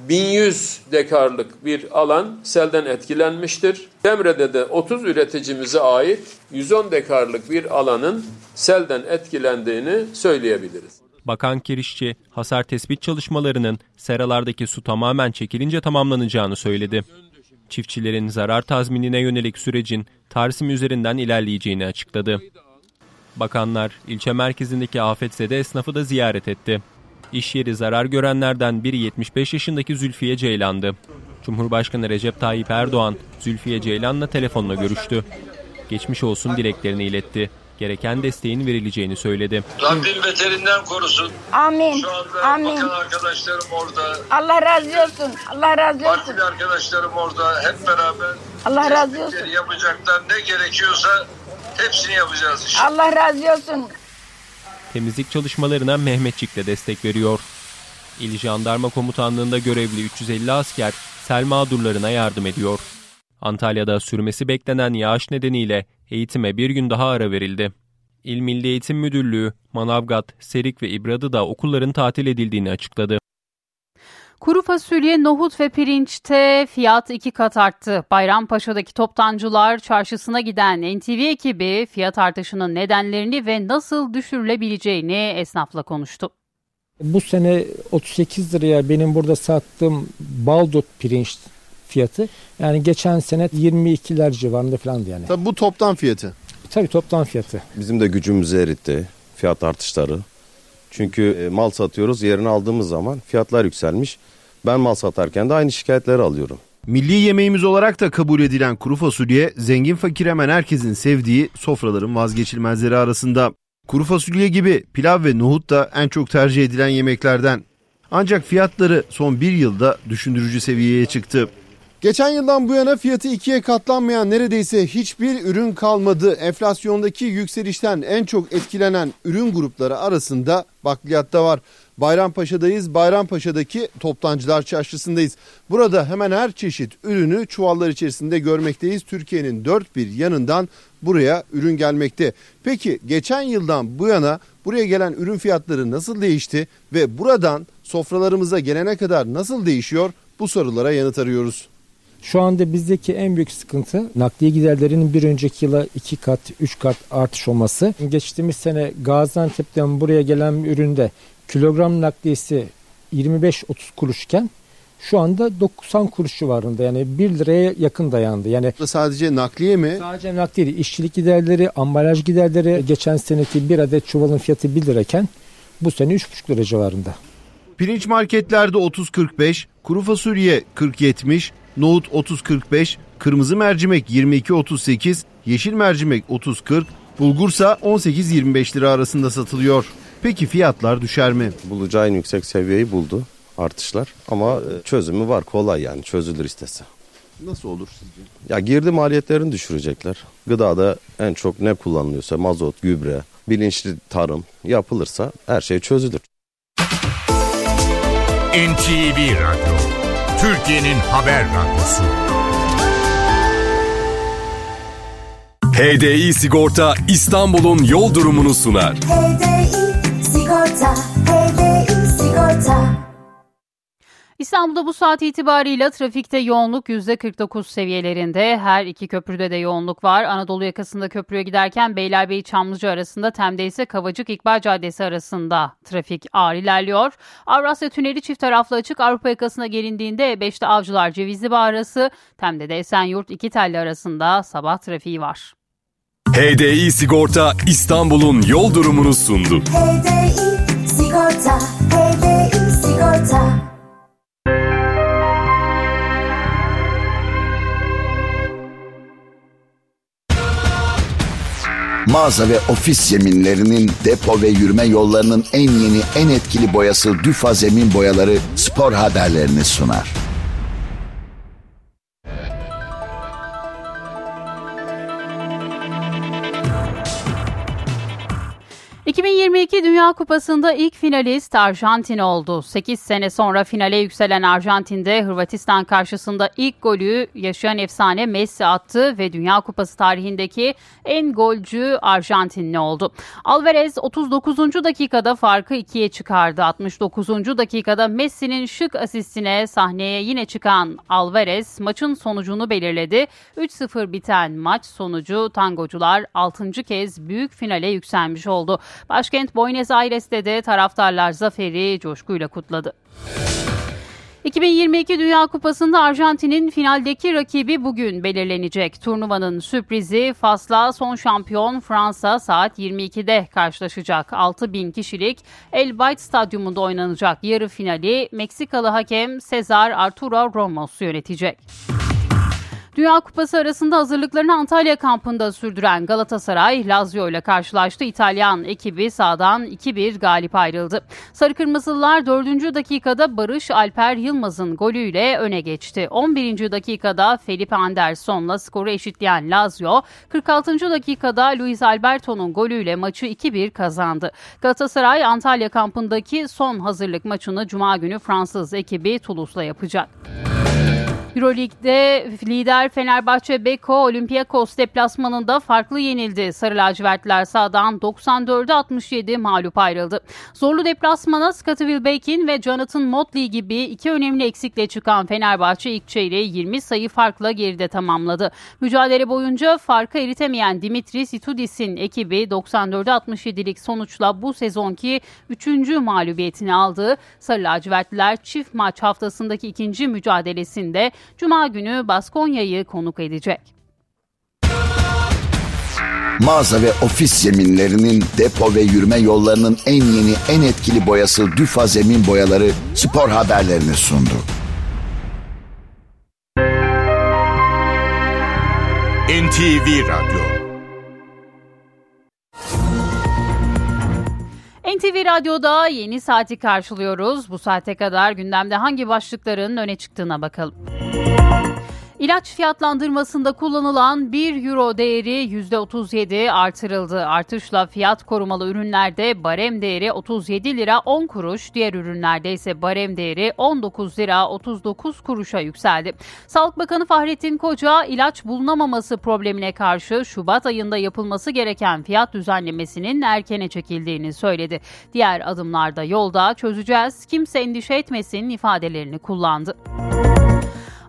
1100 dekarlık bir alan selden etkilenmiştir. Demre'de de 30 üreticimize ait 110 dekarlık bir alanın selden etkilendiğini söyleyebiliriz. Bakan Kirişçi, hasar tespit çalışmalarının seralardaki su tamamen çekilince tamamlanacağını söyledi. Çiftçilerin zarar tazminine yönelik sürecin Tarsim üzerinden ilerleyeceğini açıkladı. Bakanlar ilçe merkezindeki afetzede esnafı da ziyaret etti. İş yeri zarar görenlerden biri 75 yaşındaki Zülfiye Ceylan'dı. Cumhurbaşkanı Recep Tayyip Erdoğan, Zülfiye Ceylan'la telefonla görüştü. Geçmiş olsun dileklerini iletti. Gereken desteğin verileceğini söyledi. Rabbim beterinden korusun. Amin. Şu anda Amin. bakan arkadaşlarım orada. Allah razı olsun. Allah razı olsun. Partili arkadaşlarım orada. Hep beraber Allah razı olsun. yapacaklar. Ne gerekiyorsa hepsini yapacağız inşallah. Allah razı olsun. Temizlik çalışmalarına Mehmetçik de destek veriyor. İl Jandarma Komutanlığı'nda görevli 350 asker sel mağdurlarına yardım ediyor. Antalya'da sürmesi beklenen yağış nedeniyle eğitime bir gün daha ara verildi. İl Milli Eğitim Müdürlüğü, Manavgat, Serik ve İbradı'da okulların tatil edildiğini açıkladı. Kuru fasulye, nohut ve pirinçte fiyat iki kat arttı. Bayrampaşa'daki toptancılar çarşısına giden NTV ekibi fiyat artışının nedenlerini ve nasıl düşürülebileceğini esnafla konuştu. Bu sene 38 liraya benim burada sattığım baldot pirinç fiyatı. Yani geçen sene 22'ler civarında falandı yani. Tabii bu toptan fiyatı. Tabii toptan fiyatı. Bizim de gücümüzü eritti fiyat artışları. Çünkü e, mal satıyoruz yerine aldığımız zaman fiyatlar yükselmiş. Ben mal satarken de aynı şikayetleri alıyorum. Milli yemeğimiz olarak da kabul edilen kuru fasulye zengin fakir hemen herkesin sevdiği sofraların vazgeçilmezleri arasında. Kuru fasulye gibi pilav ve nohut da en çok tercih edilen yemeklerden. Ancak fiyatları son bir yılda düşündürücü seviyeye çıktı. Geçen yıldan bu yana fiyatı ikiye katlanmayan neredeyse hiçbir ürün kalmadı. Enflasyondaki yükselişten en çok etkilenen ürün grupları arasında bakliyat da var. Bayrampaşa'dayız. Bayrampaşa'daki toptancılar çarşısındayız. Burada hemen her çeşit ürünü çuvallar içerisinde görmekteyiz. Türkiye'nin dört bir yanından buraya ürün gelmekte. Peki geçen yıldan bu yana buraya gelen ürün fiyatları nasıl değişti ve buradan sofralarımıza gelene kadar nasıl değişiyor? Bu sorulara yanıt arıyoruz. Şu anda bizdeki en büyük sıkıntı nakliye giderlerinin bir önceki yıla iki kat, üç kat artış olması. Geçtiğimiz sene Gaziantep'ten buraya gelen üründe kilogram nakliyesi 25-30 kuruşken şu anda 90 kuruş civarında yani 1 liraya yakın dayandı. Yani sadece nakliye mi? Sadece nakliye değil. İşçilik giderleri, ambalaj giderleri geçen seneki bir adet çuvalın fiyatı 1 lirayken bu sene 3,5 lira civarında. Pirinç marketlerde 30-45, kuru fasulye 40-70, nohut 30-45, kırmızı mercimek 22-38, yeşil mercimek 30-40, bulgursa 18-25 lira arasında satılıyor. Peki fiyatlar düşer mi? Bulacağı en yüksek seviyeyi buldu artışlar ama e, çözümü var kolay yani çözülür istese. Nasıl olur sizce? Ya girdi maliyetlerini düşürecekler. Gıdada en çok ne kullanılıyorsa mazot, gübre, bilinçli tarım yapılırsa her şey çözülür. NTV Radyo, Türkiye'nin haber radyosu. HDI Sigorta İstanbul'un yol durumunu sunar. HDI Sigorta İstanbul'da bu saat itibariyle trafikte yoğunluk %49 seviyelerinde. Her iki köprüde de yoğunluk var. Anadolu yakasında köprüye giderken Beylerbeyi Çamlıca arasında, Tem'de ise Kavacık İkbal Caddesi arasında trafik ağır ilerliyor. Avrasya Tüneli çift taraflı açık. Avrupa yakasına gelindiğinde E5'te Avcılar Cevizli Bağ arası, Tem'de de Esenyurt iki telli arasında sabah trafiği var. HDI Sigorta İstanbul'un yol durumunu sundu. HDI Sigorta HDI Sigorta Mağaza ve ofis zeminlerinin depo ve yürüme yollarının en yeni en etkili boyası Düfa Zemin Boyaları spor haberlerini sunar. ...2022 Dünya Kupası'nda ilk finalist Arjantin oldu. 8 sene sonra finale yükselen Arjantin'de Hırvatistan karşısında ilk golü yaşayan efsane Messi attı... ...ve Dünya Kupası tarihindeki en golcü Arjantinli oldu. Alvarez 39. dakikada farkı ikiye çıkardı. 69. dakikada Messi'nin şık asistine sahneye yine çıkan Alvarez maçın sonucunu belirledi. 3-0 biten maç sonucu tangocular 6. kez büyük finale yükselmiş oldu. Başkent Buenos Aires'te de taraftarlar zaferi coşkuyla kutladı. 2022 Dünya Kupası'nda Arjantin'in finaldeki rakibi bugün belirlenecek. Turnuvanın sürprizi Fas'la son şampiyon Fransa saat 22'de karşılaşacak. 6000 kişilik El Bayt Stadyumunda oynanacak yarı finali Meksikalı hakem Cesar Arturo Ramos yönetecek. Dünya Kupası arasında hazırlıklarını Antalya kampında sürdüren Galatasaray, Lazio ile karşılaştı. İtalyan ekibi sağdan 2-1 galip ayrıldı. Sarı Kırmızılılar 4. dakikada Barış Alper Yılmaz'ın golüyle öne geçti. 11. dakikada Felipe Anderson'la skoru eşitleyen Lazio, 46. dakikada Luis Alberto'nun golüyle maçı 2-1 kazandı. Galatasaray Antalya kampındaki son hazırlık maçını Cuma günü Fransız ekibi Toulouse'la yapacak. Euroleague'de lider Fenerbahçe Beko Olympiakos deplasmanında farklı yenildi. Sarı lacivertler sahadan 94'e 67 mağlup ayrıldı. Zorlu deplasmana Scottie Wilbekin ve Jonathan Motley gibi iki önemli eksikle çıkan Fenerbahçe ilk çeyreği 20 sayı farkla geride tamamladı. Mücadele boyunca farkı eritemeyen Dimitris Itudis'in ekibi 94'e 67'lik sonuçla bu sezonki 3. mağlubiyetini aldı. Sarı lacivertliler çift maç haftasındaki ikinci mücadelesinde Cuma günü Baskonya'yı konuk edecek. Mağaza ve ofis zeminlerinin depo ve yürüme yollarının en yeni en etkili boyası Düfa Zemin Boyaları spor haberlerini sundu. NTV Radyo NTV Radyo'da yeni saati karşılıyoruz. Bu saate kadar gündemde hangi başlıkların öne çıktığına bakalım. İlaç fiyatlandırmasında kullanılan 1 euro değeri %37 artırıldı. Artışla fiyat korumalı ürünlerde barem değeri 37 lira 10 kuruş, diğer ürünlerde ise barem değeri 19 lira 39 kuruşa yükseldi. Sağlık Bakanı Fahrettin Koca ilaç bulunamaması problemine karşı Şubat ayında yapılması gereken fiyat düzenlemesinin erkene çekildiğini söyledi. Diğer adımlarda yolda çözeceğiz, kimse endişe etmesin ifadelerini kullandı.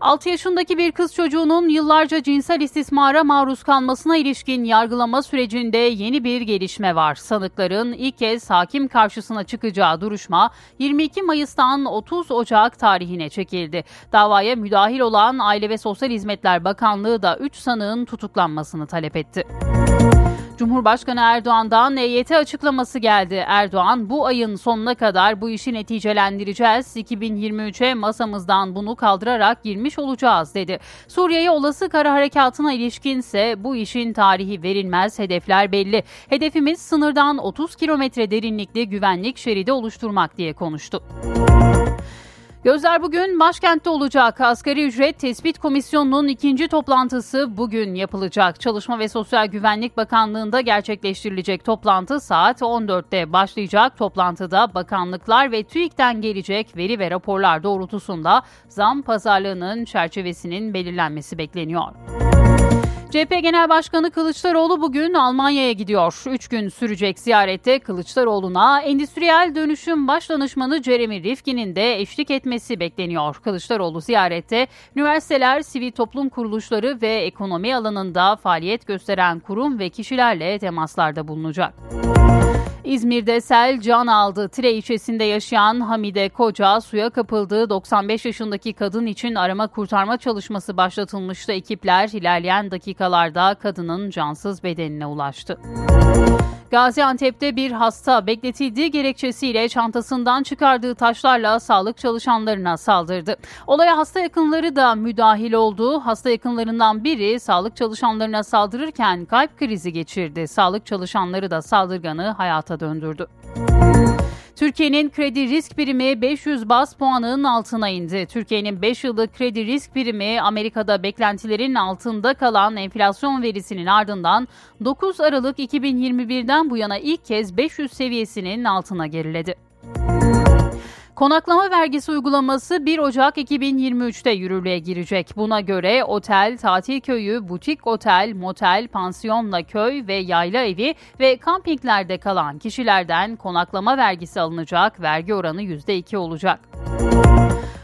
6 yaşındaki bir kız çocuğunun yıllarca cinsel istismara maruz kalmasına ilişkin yargılama sürecinde yeni bir gelişme var. Sanıkların ilk kez hakim karşısına çıkacağı duruşma 22 Mayıs'tan 30 Ocak tarihine çekildi. Davaya müdahil olan Aile ve Sosyal Hizmetler Bakanlığı da 3 sanığın tutuklanmasını talep etti. Cumhurbaşkanı Erdoğan'dan EYT açıklaması geldi. Erdoğan bu ayın sonuna kadar bu işi neticelendireceğiz. 2023'e masamızdan bunu kaldırarak girmiş olacağız dedi. Suriye'ye olası kara harekatına ilişkinse bu işin tarihi verilmez, hedefler belli. Hedefimiz sınırdan 30 kilometre derinlikli güvenlik şeridi oluşturmak diye konuştu. Gözler bugün başkentte olacak. Asgari ücret tespit komisyonunun ikinci toplantısı bugün yapılacak. Çalışma ve Sosyal Güvenlik Bakanlığı'nda gerçekleştirilecek toplantı saat 14'te başlayacak. Toplantıda bakanlıklar ve TÜİK'ten gelecek veri ve raporlar doğrultusunda zam pazarlığının çerçevesinin belirlenmesi bekleniyor. CHP Genel Başkanı Kılıçdaroğlu bugün Almanya'ya gidiyor. Üç gün sürecek ziyarette Kılıçdaroğlu'na endüstriyel dönüşüm başdanışmanı Jeremy Rifkin'in de eşlik etmesi bekleniyor. Kılıçdaroğlu ziyarette üniversiteler, sivil toplum kuruluşları ve ekonomi alanında faaliyet gösteren kurum ve kişilerle temaslarda bulunacak. İzmir'de sel can aldı. Tire ilçesinde yaşayan Hamide Koca suya kapıldığı 95 yaşındaki kadın için arama kurtarma çalışması başlatılmıştı. Ekipler ilerleyen dakikalarda kadının cansız bedenine ulaştı. Gaziantep'te bir hasta bekletildiği gerekçesiyle çantasından çıkardığı taşlarla sağlık çalışanlarına saldırdı. Olaya hasta yakınları da müdahil oldu. Hasta yakınlarından biri sağlık çalışanlarına saldırırken kalp krizi geçirdi. Sağlık çalışanları da saldırganı hayata döndürdü. Türkiye'nin kredi risk birimi 500 bas puanının altına indi. Türkiye'nin 5 yıllık kredi risk birimi Amerika'da beklentilerin altında kalan enflasyon verisinin ardından 9 Aralık 2021'den bu yana ilk kez 500 seviyesinin altına geriledi. Konaklama vergisi uygulaması 1 Ocak 2023'te yürürlüğe girecek. Buna göre otel, tatil köyü, butik otel, motel, pansiyonla köy ve yayla evi ve kampinglerde kalan kişilerden konaklama vergisi alınacak. Vergi oranı %2 olacak.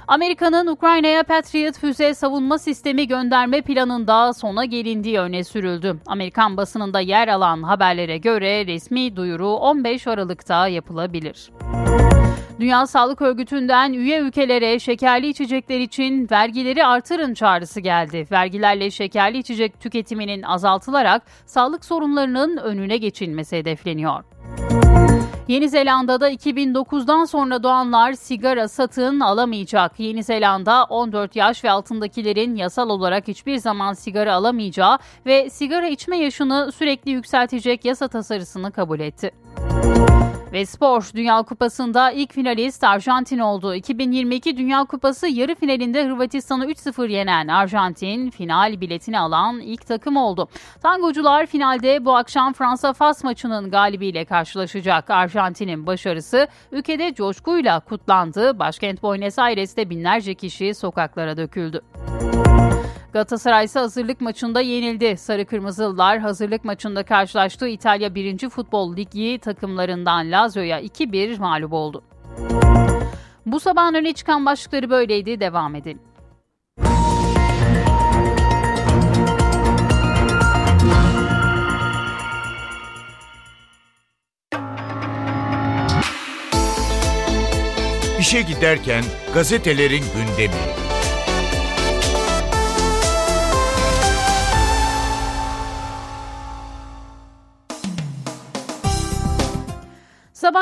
Amerika'nın Ukrayna'ya Patriot füze savunma sistemi gönderme planında sona gelindiği öne sürüldü. Amerikan basınında yer alan haberlere göre resmi duyuru 15 Aralık'ta yapılabilir. Dünya Sağlık Örgütü'nden üye ülkelere şekerli içecekler için vergileri artırın çağrısı geldi. Vergilerle şekerli içecek tüketiminin azaltılarak sağlık sorunlarının önüne geçilmesi hedefleniyor. Yeni Zelanda'da 2009'dan sonra doğanlar sigara satın alamayacak. Yeni Zelanda 14 yaş ve altındakilerin yasal olarak hiçbir zaman sigara alamayacağı ve sigara içme yaşını sürekli yükseltecek yasa tasarısını kabul etti. Ve spor Dünya Kupası'nda ilk finalist Arjantin oldu. 2022 Dünya Kupası yarı finalinde Hırvatistan'ı 3-0 yenen Arjantin final biletini alan ilk takım oldu. Tangocular finalde bu akşam Fransa-Fas maçının galibiyle karşılaşacak. Arjantin'in başarısı ülkede coşkuyla kutlandı. Başkent Buenos Aires'te binlerce kişi sokaklara döküldü. Galatasaray ise hazırlık maçında yenildi. Sarı Kırmızılılar hazırlık maçında karşılaştığı İtalya 1. Futbol Ligi takımlarından Lazio'ya 2-1 mağlup oldu. Bu sabahın öne çıkan başlıkları böyleydi. Devam edelim. İşe giderken gazetelerin gündemi.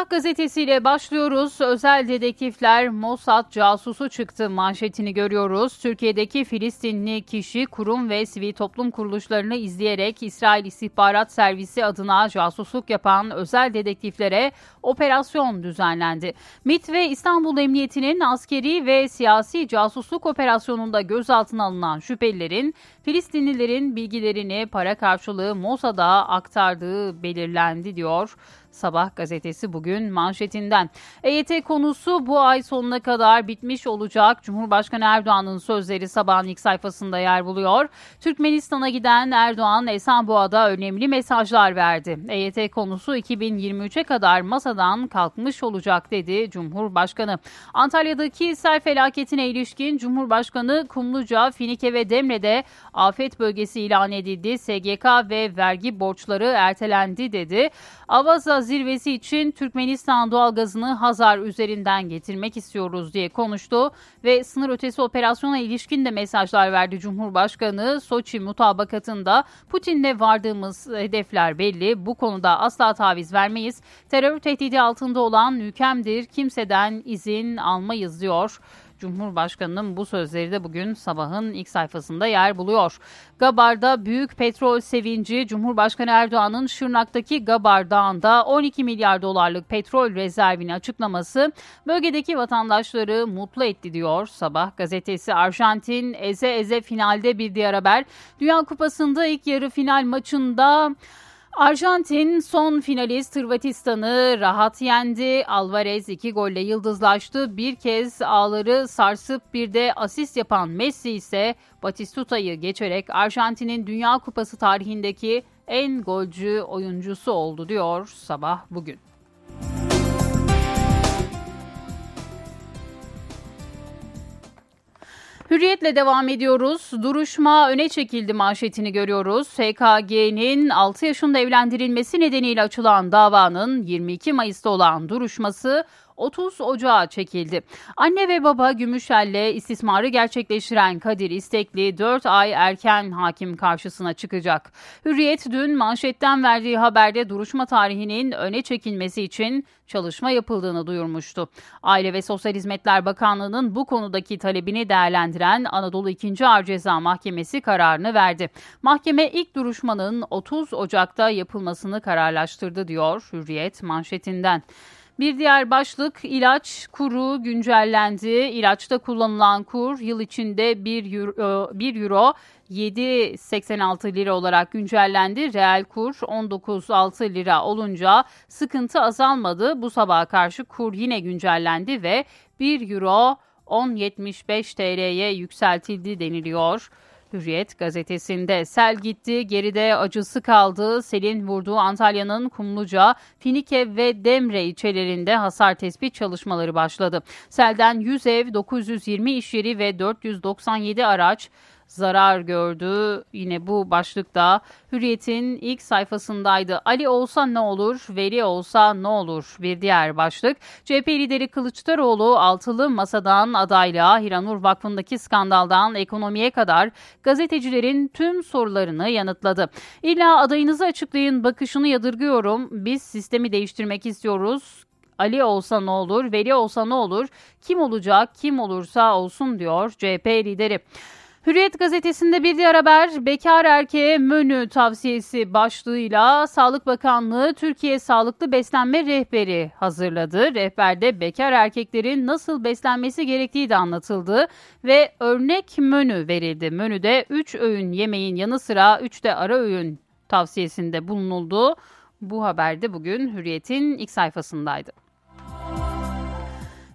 Sabah gazetesiyle başlıyoruz. Özel dedektifler Mossad casusu çıktı manşetini görüyoruz. Türkiye'deki Filistinli kişi kurum ve sivil toplum kuruluşlarını izleyerek İsrail İstihbarat Servisi adına casusluk yapan özel dedektiflere operasyon düzenlendi. MİT ve İstanbul Emniyeti'nin askeri ve siyasi casusluk operasyonunda gözaltına alınan şüphelilerin Filistinlilerin bilgilerini para karşılığı Mossad'a aktardığı belirlendi diyor. Sabah gazetesi bugün manşetinden. EYT konusu bu ay sonuna kadar bitmiş olacak. Cumhurbaşkanı Erdoğan'ın sözleri sabahın ilk sayfasında yer buluyor. Türkmenistan'a giden Erdoğan Esenboğa'da önemli mesajlar verdi. EYT konusu 2023'e kadar masadan kalkmış olacak dedi Cumhurbaşkanı. Antalya'daki sel felaketine ilişkin Cumhurbaşkanı Kumluca, Finike ve Demre'de afet bölgesi ilan edildi. SGK ve vergi borçları ertelendi dedi. Avaza zirvesi için Türkmenistan doğalgazını Hazar üzerinden getirmek istiyoruz diye konuştu ve sınır ötesi operasyona ilişkin de mesajlar verdi Cumhurbaşkanı. Soçi mutabakatında Putin'le vardığımız hedefler belli. Bu konuda asla taviz vermeyiz. Terör tehdidi altında olan ülkemdir. Kimseden izin almayız diyor. Cumhurbaşkanının bu sözleri de bugün sabahın ilk sayfasında yer buluyor. Gabar'da büyük petrol sevinci Cumhurbaşkanı Erdoğan'ın Şırnak'taki Gabar Dağı'nda 12 milyar dolarlık petrol rezervini açıklaması bölgedeki vatandaşları mutlu etti diyor. Sabah gazetesi Arjantin eze eze finalde bir diğer haber. Dünya Kupası'nda ilk yarı final maçında Arjantin son finalist Hırvatistan'ı rahat yendi. Alvarez iki golle yıldızlaştı. Bir kez ağları sarsıp bir de asist yapan Messi ise Batistuta'yı geçerek Arjantin'in Dünya Kupası tarihindeki en golcü oyuncusu oldu diyor sabah bugün. Hürriyetle devam ediyoruz. Duruşma öne çekildi manşetini görüyoruz. SKG'nin 6 yaşında evlendirilmesi nedeniyle açılan davanın 22 Mayıs'ta olan duruşması 30 Ocağı çekildi. Anne ve baba Gümüşel'le istismarı gerçekleştiren Kadir İstekli 4 ay erken hakim karşısına çıkacak. Hürriyet dün manşetten verdiği haberde duruşma tarihinin öne çekilmesi için çalışma yapıldığını duyurmuştu. Aile ve Sosyal Hizmetler Bakanlığı'nın bu konudaki talebini değerlendiren Anadolu 2. Ağır Ceza Mahkemesi kararını verdi. Mahkeme ilk duruşmanın 30 Ocak'ta yapılmasını kararlaştırdı diyor Hürriyet manşetinden. Bir diğer başlık ilaç kuru güncellendi. İlaçta kullanılan kur yıl içinde 1 euro, 1 euro 7.86 lira olarak güncellendi. Reel kur 19.6 lira olunca sıkıntı azalmadı. Bu sabaha karşı kur yine güncellendi ve 1 euro 10.75 TL'ye yükseltildi deniliyor. Hürriyet gazetesinde sel gitti, geride acısı kaldı. Selin vurduğu Antalya'nın Kumluca, Finike ve Demre ilçelerinde hasar tespit çalışmaları başladı. Selden 100 ev, 920 iş yeri ve 497 araç zarar gördü. Yine bu başlıkta Hürriyet'in ilk sayfasındaydı. Ali olsa ne olur, veri olsa ne olur bir diğer başlık. CHP lideri Kılıçdaroğlu altılı masadan adaylığa Hiranur Vakfı'ndaki skandaldan ekonomiye kadar gazetecilerin tüm sorularını yanıtladı. İlla adayınızı açıklayın bakışını yadırgıyorum. Biz sistemi değiştirmek istiyoruz. Ali olsa ne olur, Veli olsa ne olur, kim olacak, kim olursa olsun diyor CHP lideri. Hürriyet gazetesinde bir diğer haber bekar erkeğe menü tavsiyesi başlığıyla Sağlık Bakanlığı Türkiye Sağlıklı Beslenme Rehberi hazırladı. Rehberde bekar erkeklerin nasıl beslenmesi gerektiği de anlatıldı ve örnek menü verildi. Menüde 3 öğün yemeğin yanı sıra 3 de ara öğün tavsiyesinde bulunuldu. Bu haber de bugün Hürriyet'in ilk sayfasındaydı.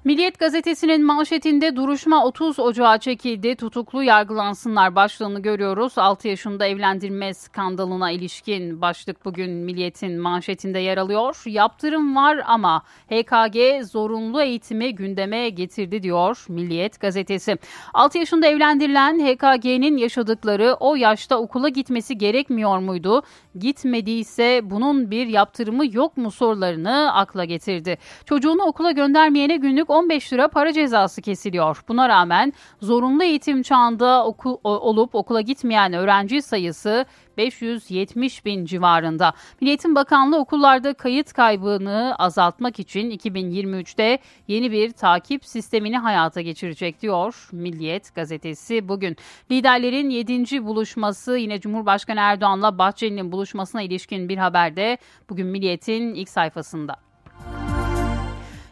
Milliyet gazetesinin manşetinde duruşma 30 Ocağı çekildi. Tutuklu yargılansınlar başlığını görüyoruz. 6 yaşında evlendirme skandalına ilişkin başlık bugün Milliyet'in manşetinde yer alıyor. Yaptırım var ama HKG zorunlu eğitimi gündeme getirdi diyor Milliyet gazetesi. 6 yaşında evlendirilen HKG'nin yaşadıkları o yaşta okula gitmesi gerekmiyor muydu? Gitmediyse bunun bir yaptırımı yok mu sorularını akla getirdi. Çocuğunu okula göndermeyene günlük 15 lira para cezası kesiliyor. Buna rağmen zorunlu eğitim çağında okul, olup okula gitmeyen öğrenci sayısı 570 bin civarında. Milliyetin Bakanlığı okullarda kayıt kaybını azaltmak için 2023'te yeni bir takip sistemini hayata geçirecek diyor Milliyet gazetesi bugün. Liderlerin 7. buluşması yine Cumhurbaşkanı Erdoğan'la Bahçeli'nin buluşmasına ilişkin bir haberde bugün Milliyet'in ilk sayfasında.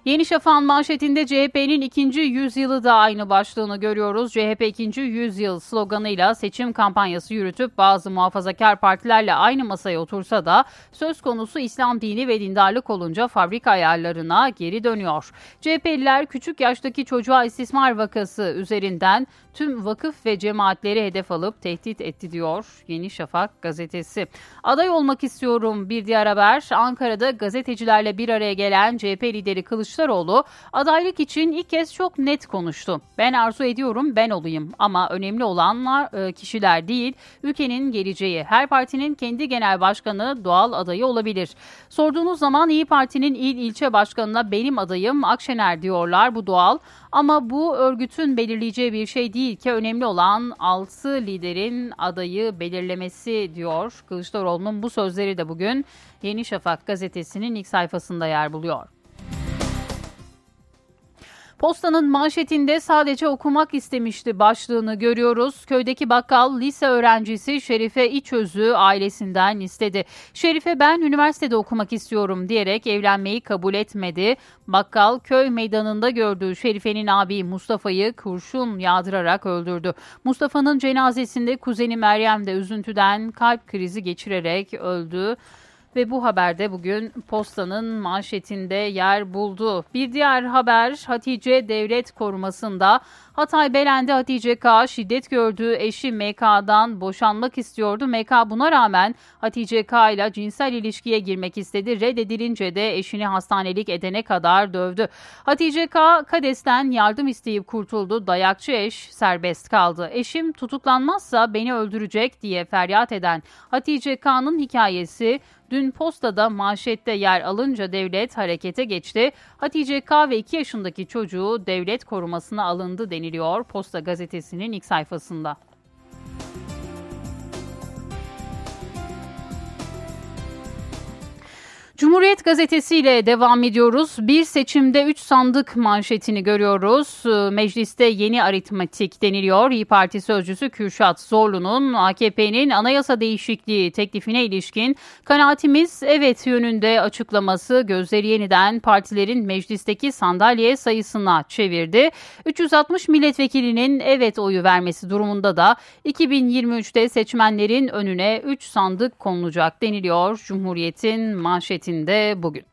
Yeni Şafak'ın manşetinde CHP'nin ikinci yüzyılı da aynı başlığını görüyoruz. CHP ikinci yüzyıl sloganıyla seçim kampanyası yürütüp bazı muhafazakar partilerle aynı masaya otursa da söz konusu İslam dini ve dindarlık olunca fabrika ayarlarına geri dönüyor. CHP'liler küçük yaştaki çocuğa istismar vakası üzerinden tüm vakıf ve cemaatleri hedef alıp tehdit etti diyor Yeni Şafak gazetesi. Aday olmak istiyorum bir diğer haber. Ankara'da gazetecilerle bir araya gelen CHP lideri Kılıçdaroğlu adaylık için ilk kez çok net konuştu. Ben arzu ediyorum ben olayım ama önemli olanlar e, kişiler değil ülkenin geleceği. Her partinin kendi genel başkanı doğal adayı olabilir. Sorduğunuz zaman İyi Parti'nin il ilçe başkanına benim adayım Akşener diyorlar bu doğal. Ama bu örgütün belirleyeceği bir şey değil ki önemli olan 6 liderin adayı belirlemesi diyor. Kılıçdaroğlu'nun bu sözleri de bugün Yeni Şafak gazetesinin ilk sayfasında yer buluyor. Postanın manşetinde sadece okumak istemişti başlığını görüyoruz. Köydeki bakkal lise öğrencisi Şerife İçöz'ü ailesinden istedi. Şerife ben üniversitede okumak istiyorum diyerek evlenmeyi kabul etmedi. Bakkal köy meydanında gördüğü Şerife'nin abi Mustafa'yı kurşun yağdırarak öldürdü. Mustafa'nın cenazesinde kuzeni Meryem de üzüntüden kalp krizi geçirerek öldü ve bu haberde bugün postanın manşetinde yer buldu. Bir diğer haber Hatice Devlet Koruması'nda Hatay Belen'de Hatice K. şiddet gördüğü eşi MK'dan boşanmak istiyordu. MK buna rağmen Hatice K. ile cinsel ilişkiye girmek istedi. Reddedilince de eşini hastanelik edene kadar dövdü. Hatice K. Kades'ten yardım isteyip kurtuldu. Dayakçı eş serbest kaldı. Eşim tutuklanmazsa beni öldürecek diye feryat eden Hatice K.'nın hikayesi Dün postada manşette yer alınca devlet harekete geçti. Hatice K ve 2 yaşındaki çocuğu devlet korumasına alındı deniliyor Posta gazetesinin ilk sayfasında. Cumhuriyet Gazetesi ile devam ediyoruz. Bir seçimde 3 sandık manşetini görüyoruz. Ee, mecliste yeni aritmatik deniliyor. İyi Parti sözcüsü Kürşat Zorlu'nun AKP'nin anayasa değişikliği teklifine ilişkin kanaatimiz evet yönünde açıklaması gözleri yeniden partilerin meclisteki sandalye sayısına çevirdi. 360 milletvekilinin evet oyu vermesi durumunda da 2023'te seçmenlerin önüne 3 sandık konulacak deniliyor Cumhuriyet'in manşetinde manşetinde bugün.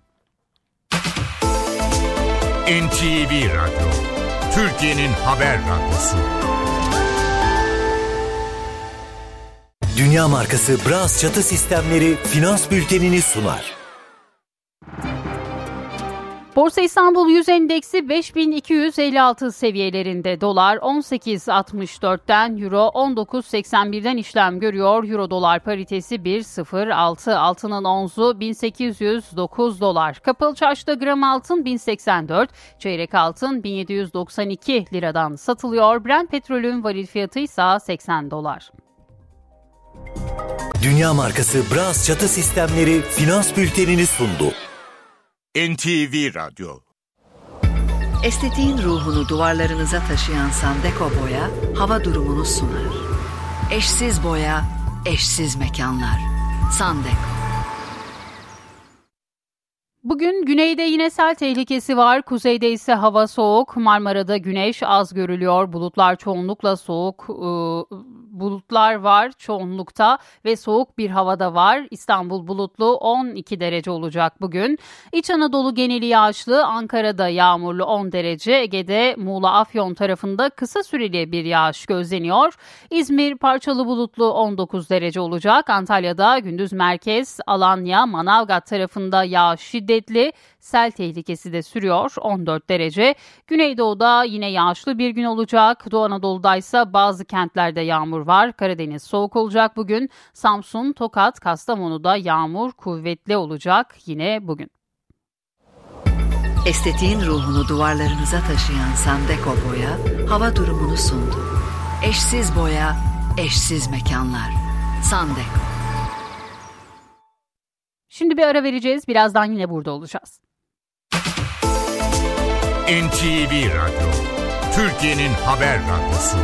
NTV Radyo, Türkiye'nin haber radyosu. Dünya markası Bras çatı sistemleri finans bültenini sunar. Borsa İstanbul Yüz Endeksi 5256 seviyelerinde dolar 18.64'ten euro 19.81'den işlem görüyor. Euro dolar paritesi 1.06 altının onzu 1809 dolar. Kapalı çarşıda gram altın 1084, çeyrek altın 1792 liradan satılıyor. Brent petrolün varil fiyatı ise 80 dolar. Dünya markası Bras çatı sistemleri finans bültenini sundu. NTV Radyo Estetiğin ruhunu duvarlarınıza taşıyan Sandeko Boya hava durumunu sunar. Eşsiz boya, eşsiz mekanlar. Sandeko. Bugün güneyde yine sel tehlikesi var. Kuzeyde ise hava soğuk. Marmara'da güneş az görülüyor. Bulutlar çoğunlukla soğuk. e, bulutlar var çoğunlukta ve soğuk bir havada var. İstanbul bulutlu 12 derece olacak bugün. İç Anadolu geneli yağışlı. Ankara'da yağmurlu 10 derece. Ege'de Muğla Afyon tarafında kısa süreli bir yağış gözleniyor. İzmir parçalı bulutlu 19 derece olacak. Antalya'da gündüz merkez, Alanya, Manavgat tarafında yağış şiddetli. Sel tehlikesi de sürüyor 14 derece. Güneydoğu'da yine yağışlı bir gün olacak. Doğu Anadolu'da ise bazı kentlerde yağmur var. Karadeniz soğuk olacak bugün. Samsun, Tokat, Kastamonu'da yağmur kuvvetli olacak yine bugün. Estetiğin ruhunu duvarlarınıza taşıyan Sandeko Boya hava durumunu sundu. Eşsiz boya, eşsiz mekanlar. Sandeko. Şimdi bir ara vereceğiz. Birazdan yine burada olacağız. NTV Radyo Türkiye'nin haber radyosu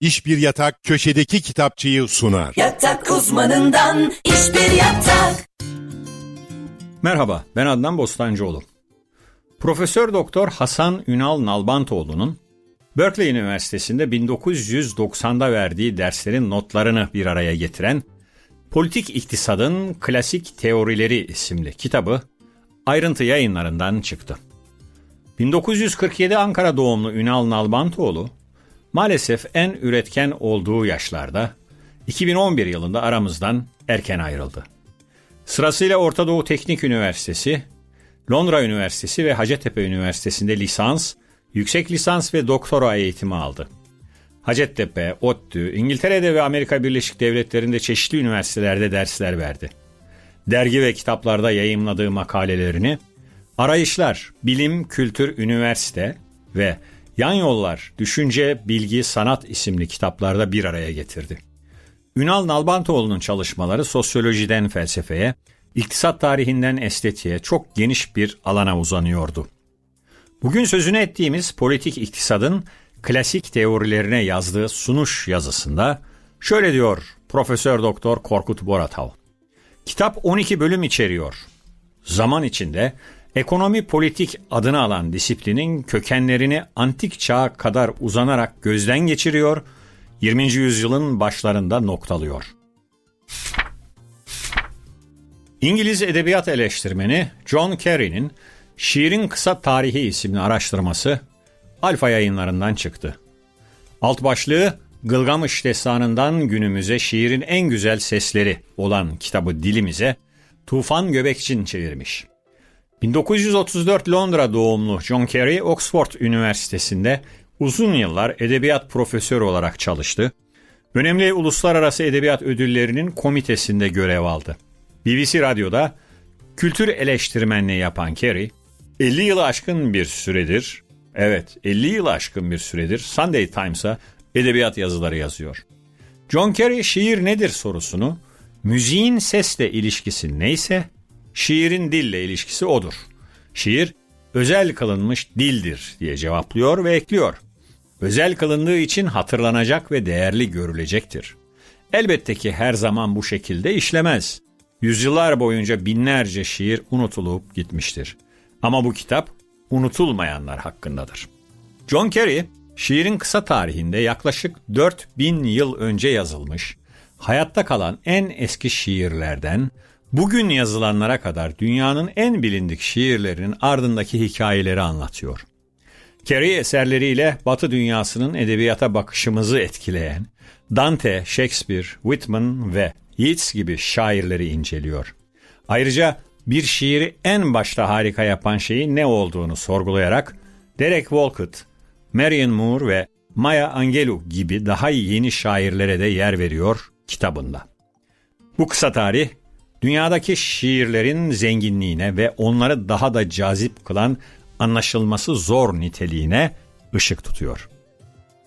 İş Bir Yatak köşedeki kitapçıyı sunar. Yatak uzmanından iş bir yatak. Merhaba, ben Adnan Bostancıoğlu. Profesör Doktor Hasan Ünal Nalbantoğlu'nun Berkeley Üniversitesi'nde 1990'da verdiği derslerin notlarını bir araya getiren Politik İktisadın Klasik Teorileri isimli kitabı ayrıntı yayınlarından çıktı. 1947 Ankara doğumlu Ünal Nalbantoğlu maalesef en üretken olduğu yaşlarda 2011 yılında aramızdan erken ayrıldı. Sırasıyla Orta Doğu Teknik Üniversitesi, Londra Üniversitesi ve Hacettepe Üniversitesi'nde lisans, yüksek lisans ve doktora eğitimi aldı. Hacettepe, ODTÜ, İngiltere'de ve Amerika Birleşik Devletleri'nde çeşitli üniversitelerde dersler verdi. Dergi ve kitaplarda yayımladığı makalelerini Arayışlar, Bilim, Kültür, Üniversite ve Yan Yollar, Düşünce, Bilgi, Sanat isimli kitaplarda bir araya getirdi. Ünal Nalbantoğlu'nun çalışmaları sosyolojiden felsefeye, iktisat tarihinden estetiğe çok geniş bir alana uzanıyordu. Bugün sözünü ettiğimiz politik iktisadın klasik teorilerine yazdığı sunuş yazısında şöyle diyor Profesör Doktor Korkut Boratav. Kitap 12 bölüm içeriyor. Zaman içinde ekonomi politik adını alan disiplinin kökenlerini antik çağa kadar uzanarak gözden geçiriyor, 20. yüzyılın başlarında noktalıyor. İngiliz edebiyat eleştirmeni John Kerry'nin Şiirin Kısa Tarihi isimli araştırması Alfa yayınlarından çıktı. Alt başlığı Gılgamış destanından günümüze şiirin en güzel sesleri olan kitabı dilimize Tufan Göbekçin çevirmiş. 1934 Londra doğumlu John Kerry, Oxford Üniversitesi'nde uzun yıllar edebiyat profesörü olarak çalıştı. Önemli uluslararası edebiyat ödüllerinin komitesinde görev aldı. BBC Radyo'da kültür eleştirmenliği yapan Kerry, 50 yılı aşkın bir süredir, evet 50 yılı aşkın bir süredir Sunday Times'a edebiyat yazıları yazıyor. John Kerry şiir nedir sorusunu, müziğin sesle ilişkisi neyse, şiirin dille ilişkisi odur. Şiir, özel kılınmış dildir diye cevaplıyor ve ekliyor. Özel kılındığı için hatırlanacak ve değerli görülecektir. Elbette ki her zaman bu şekilde işlemez. Yüzyıllar boyunca binlerce şiir unutulup gitmiştir. Ama bu kitap unutulmayanlar hakkındadır. John Kerry, şiirin kısa tarihinde yaklaşık 4000 yıl önce yazılmış, hayatta kalan en eski şiirlerden bugün yazılanlara kadar dünyanın en bilindik şiirlerinin ardındaki hikayeleri anlatıyor. Kerry eserleriyle Batı dünyasının edebiyata bakışımızı etkileyen Dante, Shakespeare, Whitman ve Yeats gibi şairleri inceliyor. Ayrıca bir şiiri en başta harika yapan şeyin ne olduğunu sorgulayarak Derek Walcott, Marion Moore ve Maya Angelou gibi daha yeni şairlere de yer veriyor kitabında. Bu kısa tarih dünyadaki şiirlerin zenginliğine ve onları daha da cazip kılan anlaşılması zor niteliğine ışık tutuyor.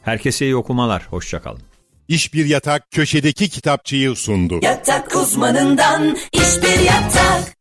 Herkese iyi okumalar, hoşçakalın. İş Bir Yatak köşedeki kitapçıyı sundu. Yatak uzmanından iş bir yatak.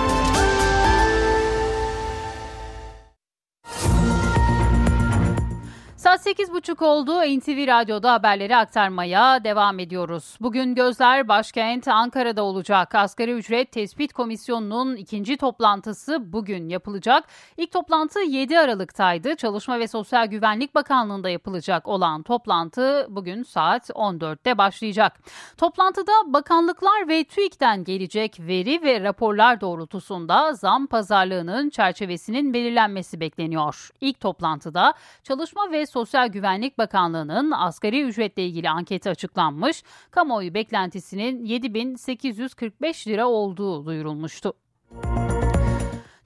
Saat 8.30 oldu. NTV Radyo'da haberleri aktarmaya devam ediyoruz. Bugün gözler başkent Ankara'da olacak. Asgari ücret tespit komisyonunun ikinci toplantısı bugün yapılacak. İlk toplantı 7 Aralık'taydı. Çalışma ve Sosyal Güvenlik Bakanlığı'nda yapılacak olan toplantı bugün saat 14'te başlayacak. Toplantıda bakanlıklar ve TÜİK'ten gelecek veri ve raporlar doğrultusunda zam pazarlığının çerçevesinin belirlenmesi bekleniyor. İlk toplantıda Çalışma ve Sosyal Güvenlik Bakanlığı'nın asgari ücretle ilgili anketi açıklanmış. Kamuoyu beklentisinin 7845 lira olduğu duyurulmuştu.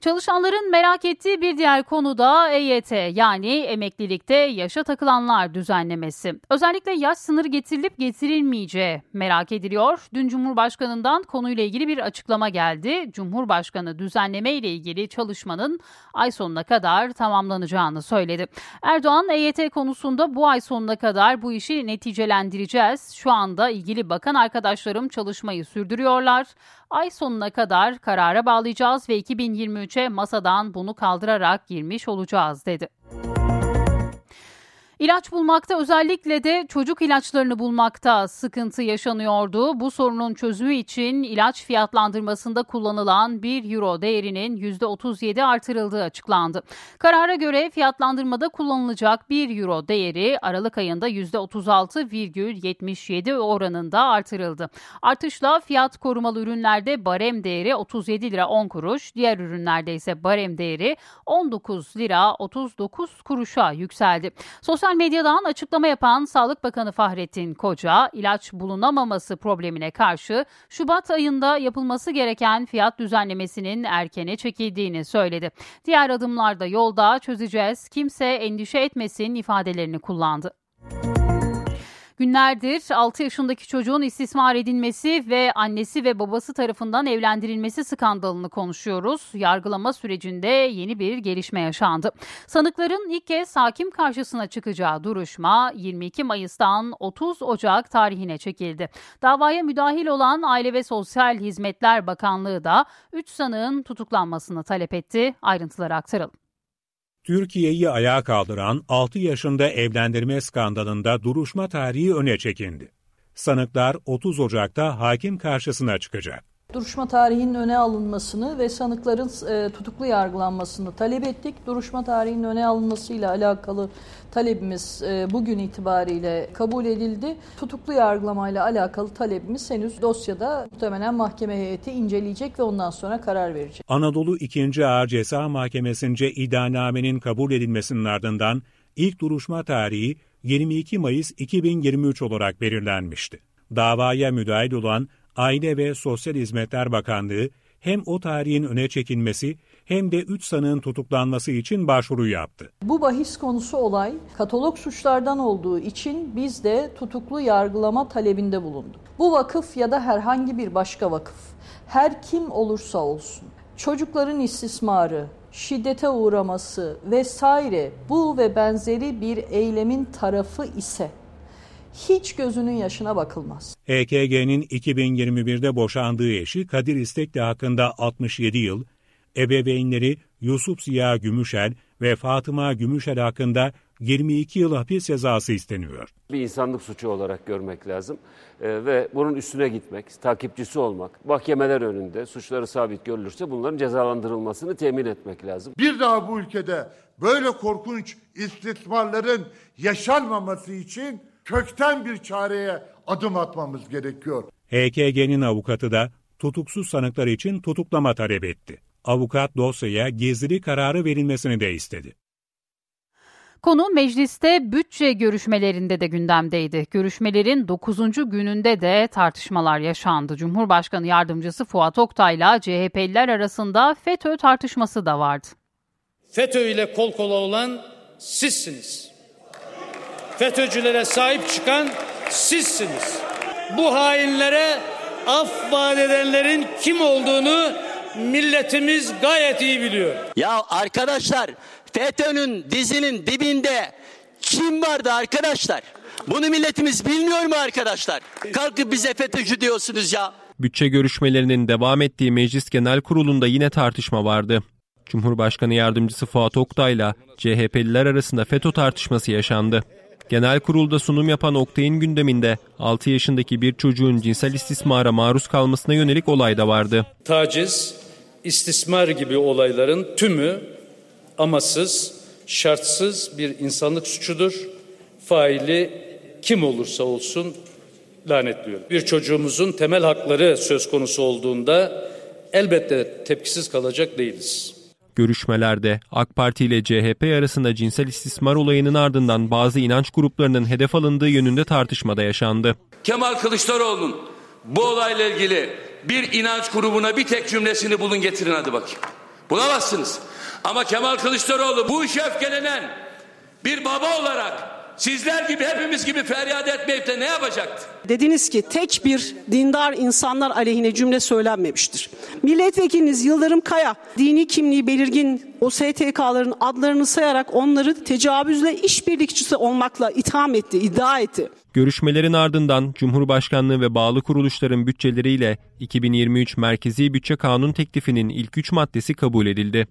Çalışanların merak ettiği bir diğer konu da EYT yani emeklilikte yaşa takılanlar düzenlemesi. Özellikle yaş sınırı getirilip getirilmeyeceği merak ediliyor. Dün Cumhurbaşkanı'ndan konuyla ilgili bir açıklama geldi. Cumhurbaşkanı düzenleme ile ilgili çalışmanın ay sonuna kadar tamamlanacağını söyledi. Erdoğan EYT konusunda bu ay sonuna kadar bu işi neticelendireceğiz. Şu anda ilgili bakan arkadaşlarım çalışmayı sürdürüyorlar. Ay sonuna kadar karara bağlayacağız ve 2023'e masadan bunu kaldırarak girmiş olacağız dedi. İlaç bulmakta özellikle de çocuk ilaçlarını bulmakta sıkıntı yaşanıyordu. Bu sorunun çözümü için ilaç fiyatlandırmasında kullanılan 1 euro değerinin %37 artırıldığı açıklandı. Karara göre fiyatlandırmada kullanılacak 1 euro değeri Aralık ayında %36,77 oranında artırıldı. Artışla fiyat korumalı ürünlerde barem değeri 37 lira 10 kuruş, diğer ürünlerde ise barem değeri 19 lira 39 kuruşa yükseldi. Sosyal Sosyal medyadan açıklama yapan Sağlık Bakanı Fahrettin Koca, ilaç bulunamaması problemine karşı Şubat ayında yapılması gereken fiyat düzenlemesinin erkene çekildiğini söyledi. Diğer adımlarda yolda çözeceğiz, kimse endişe etmesin ifadelerini kullandı. Günlerdir 6 yaşındaki çocuğun istismar edilmesi ve annesi ve babası tarafından evlendirilmesi skandalını konuşuyoruz. Yargılama sürecinde yeni bir gelişme yaşandı. Sanıkların ilk kez hakim karşısına çıkacağı duruşma 22 Mayıs'tan 30 Ocak tarihine çekildi. Davaya müdahil olan Aile ve Sosyal Hizmetler Bakanlığı da 3 sanığın tutuklanmasını talep etti. Ayrıntıları aktaralım. Türkiye'yi ayağa kaldıran 6 yaşında evlendirme skandalında duruşma tarihi öne çekildi. Sanıklar 30 Ocak'ta hakim karşısına çıkacak. Duruşma tarihinin öne alınmasını ve sanıkların e, tutuklu yargılanmasını talep ettik. Duruşma tarihinin öne alınmasıyla alakalı talebimiz e, bugün itibariyle kabul edildi. Tutuklu yargılamayla alakalı talebimiz henüz dosyada muhtemelen mahkeme heyeti inceleyecek ve ondan sonra karar verecek. Anadolu 2. Ağır Ceza Mahkemesi'nce iddianamenin kabul edilmesinin ardından ilk duruşma tarihi 22 Mayıs 2023 olarak belirlenmişti. Davaya müdahil olan Aile ve Sosyal Hizmetler Bakanlığı hem o tarihin öne çekilmesi hem de 3 sanığın tutuklanması için başvuru yaptı. Bu bahis konusu olay katalog suçlardan olduğu için biz de tutuklu yargılama talebinde bulunduk. Bu vakıf ya da herhangi bir başka vakıf her kim olursa olsun çocukların istismarı, şiddete uğraması vesaire bu ve benzeri bir eylemin tarafı ise hiç gözünün yaşına bakılmaz. EKG'nin 2021'de boşandığı eşi Kadir İstekli hakkında 67 yıl, ebeveynleri Yusuf Ziya Gümüşel ve Fatıma Gümüşel hakkında 22 yıl hapis cezası isteniyor. Bir insanlık suçu olarak görmek lazım ee, ve bunun üstüne gitmek, takipçisi olmak, mahkemeler önünde suçları sabit görülürse bunların cezalandırılmasını temin etmek lazım. Bir daha bu ülkede böyle korkunç istismarların yaşanmaması için kökten bir çareye adım atmamız gerekiyor. HKG'nin avukatı da tutuksuz sanıklar için tutuklama talep etti. Avukat dosyaya gizli kararı verilmesini de istedi. Konu mecliste bütçe görüşmelerinde de gündemdeydi. Görüşmelerin 9. gününde de tartışmalar yaşandı. Cumhurbaşkanı yardımcısı Fuat Oktay'la CHP'liler arasında FETÖ tartışması da vardı. FETÖ ile kol kola olan sizsiniz. FETÖ'cülere sahip çıkan sizsiniz. Bu hainlere af vaat edenlerin kim olduğunu milletimiz gayet iyi biliyor. Ya arkadaşlar FETÖ'nün dizinin dibinde kim vardı arkadaşlar? Bunu milletimiz bilmiyor mu arkadaşlar? Kalkıp bize FETÖ'cü diyorsunuz ya. Bütçe görüşmelerinin devam ettiği Meclis Genel Kurulu'nda yine tartışma vardı. Cumhurbaşkanı Yardımcısı Fuat Oktay'la CHP'liler arasında FETÖ tartışması yaşandı. Genel kurulda sunum yapan Oktay'ın gündeminde 6 yaşındaki bir çocuğun cinsel istismara maruz kalmasına yönelik olay da vardı. Taciz, istismar gibi olayların tümü amasız, şartsız bir insanlık suçudur. Faili kim olursa olsun lanetliyorum. Bir çocuğumuzun temel hakları söz konusu olduğunda elbette tepkisiz kalacak değiliz. Görüşmelerde AK Parti ile CHP arasında cinsel istismar olayının ardından bazı inanç gruplarının hedef alındığı yönünde tartışmada yaşandı. Kemal Kılıçdaroğlu'nun bu olayla ilgili bir inanç grubuna bir tek cümlesini bulun getirin hadi bakayım. Bulamazsınız. Ama Kemal Kılıçdaroğlu bu işe öfkelenen bir baba olarak sizler gibi hepimiz gibi feryat etmeyip de ne yapacaktı? Dediniz ki tek bir dindar insanlar aleyhine cümle söylenmemiştir. Milletvekiliniz Yıldırım Kaya dini kimliği belirgin o STK'ların adlarını sayarak onları tecavüzle işbirlikçisi olmakla itham etti, iddia etti. Görüşmelerin ardından Cumhurbaşkanlığı ve bağlı kuruluşların bütçeleriyle 2023 Merkezi Bütçe Kanun teklifinin ilk üç maddesi kabul edildi.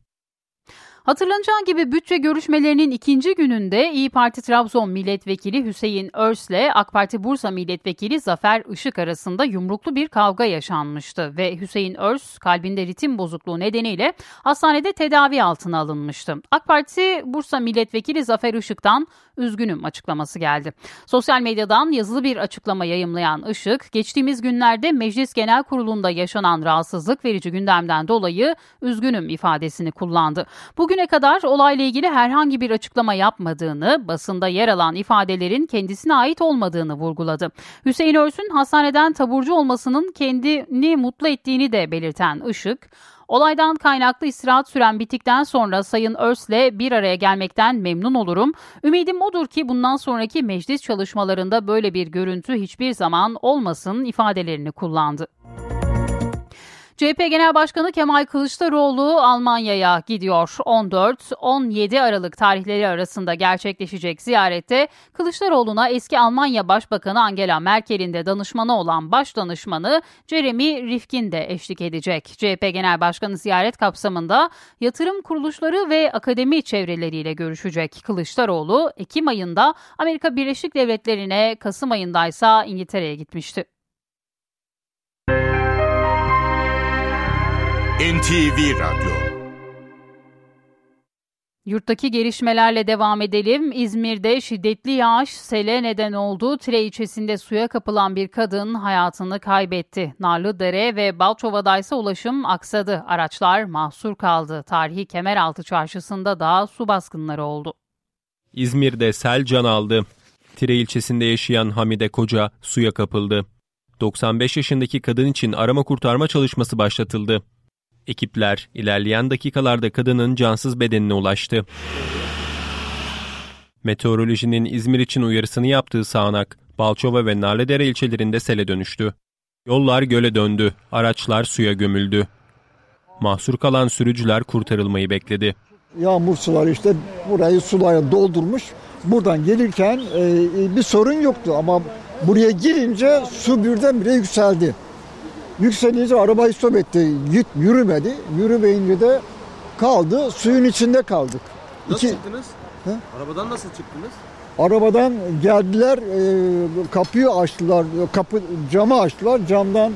Hatırlanacağı gibi bütçe görüşmelerinin ikinci gününde İyi Parti Trabzon Milletvekili Hüseyin Örs'le AK Parti Bursa Milletvekili Zafer Işık arasında yumruklu bir kavga yaşanmıştı ve Hüseyin Örs kalbinde ritim bozukluğu nedeniyle hastanede tedavi altına alınmıştı. AK Parti Bursa Milletvekili Zafer Işık'tan üzgünüm açıklaması geldi. Sosyal medyadan yazılı bir açıklama yayımlayan Işık, geçtiğimiz günlerde Meclis Genel Kurulu'nda yaşanan rahatsızlık verici gündemden dolayı üzgünüm ifadesini kullandı. Bugüne kadar olayla ilgili herhangi bir açıklama yapmadığını, basında yer alan ifadelerin kendisine ait olmadığını vurguladı. Hüseyin Örs'ün hastaneden taburcu olmasının kendini mutlu ettiğini de belirten Işık, Olaydan kaynaklı istirahat süren bittikten sonra Sayın Örs'le bir araya gelmekten memnun olurum. Ümidim odur ki bundan sonraki meclis çalışmalarında böyle bir görüntü hiçbir zaman olmasın ifadelerini kullandı. CHP Genel Başkanı Kemal Kılıçdaroğlu Almanya'ya gidiyor. 14-17 Aralık tarihleri arasında gerçekleşecek ziyarette Kılıçdaroğlu'na eski Almanya Başbakanı Angela Merkel'in de danışmanı olan başdanışmanı Jeremy Rifkin de eşlik edecek. CHP Genel Başkanı ziyaret kapsamında yatırım kuruluşları ve akademi çevreleriyle görüşecek. Kılıçdaroğlu Ekim ayında Amerika Birleşik Devletleri'ne, Kasım ayında ise İngiltere'ye gitmişti. NTV Radyo Yurttaki gelişmelerle devam edelim. İzmir'de şiddetli yağış sele neden oldu. Tire ilçesinde suya kapılan bir kadın hayatını kaybetti. Narlıdere ve Balçova'da ise ulaşım aksadı. Araçlar mahsur kaldı. Tarihi Kemeraltı Çarşısı'nda da su baskınları oldu. İzmir'de sel can aldı. Tire ilçesinde yaşayan Hamide Koca suya kapıldı. 95 yaşındaki kadın için arama kurtarma çalışması başlatıldı. Ekipler ilerleyen dakikalarda kadının cansız bedenine ulaştı. Meteorolojinin İzmir için uyarısını yaptığı sağanak, Balçova ve Narlıdere ilçelerinde sele dönüştü. Yollar göle döndü, araçlar suya gömüldü. Mahsur kalan sürücüler kurtarılmayı bekledi. Yağmur suları işte burayı sulara doldurmuş. Buradan gelirken e, bir sorun yoktu ama buraya girince su birdenbire yükseldi. Yükselince arabayı stop etti. Git yürümedi. Yürümeyince de kaldı. Suyun içinde kaldık. Nasıl İki... çıktınız? He? Arabadan nasıl çıktınız? Arabadan geldiler, e, kapıyı açtılar, kapı camı açtılar, camdan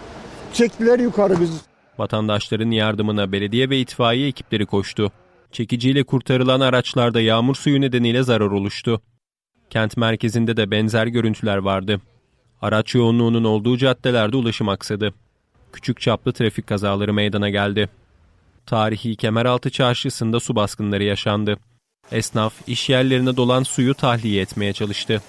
çektiler yukarı bizi. Vatandaşların yardımına belediye ve itfaiye ekipleri koştu. Çekiciyle kurtarılan araçlarda yağmur suyu nedeniyle zarar oluştu. Kent merkezinde de benzer görüntüler vardı. Araç yoğunluğunun olduğu caddelerde ulaşım aksadı küçük çaplı trafik kazaları meydana geldi. Tarihi Kemeraltı Çarşısı'nda su baskınları yaşandı. Esnaf iş yerlerine dolan suyu tahliye etmeye çalıştı.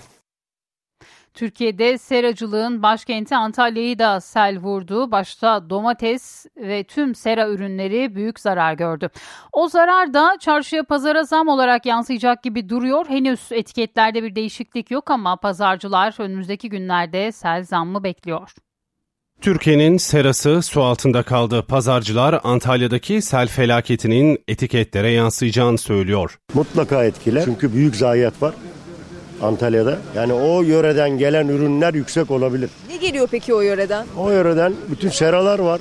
Türkiye'de seracılığın başkenti Antalya'yı da sel vurdu. Başta domates ve tüm sera ürünleri büyük zarar gördü. O zarar da çarşıya pazara zam olarak yansıyacak gibi duruyor. Henüz etiketlerde bir değişiklik yok ama pazarcılar önümüzdeki günlerde sel zammı bekliyor. Türkiye'nin serası su altında kaldı. Pazarcılar Antalya'daki sel felaketinin etiketlere yansıyacağını söylüyor. Mutlaka etkiler çünkü büyük zayiat var. Antalya'da. Yani o yöreden gelen ürünler yüksek olabilir. Ne geliyor peki o yöreden? O yöreden bütün seralar var.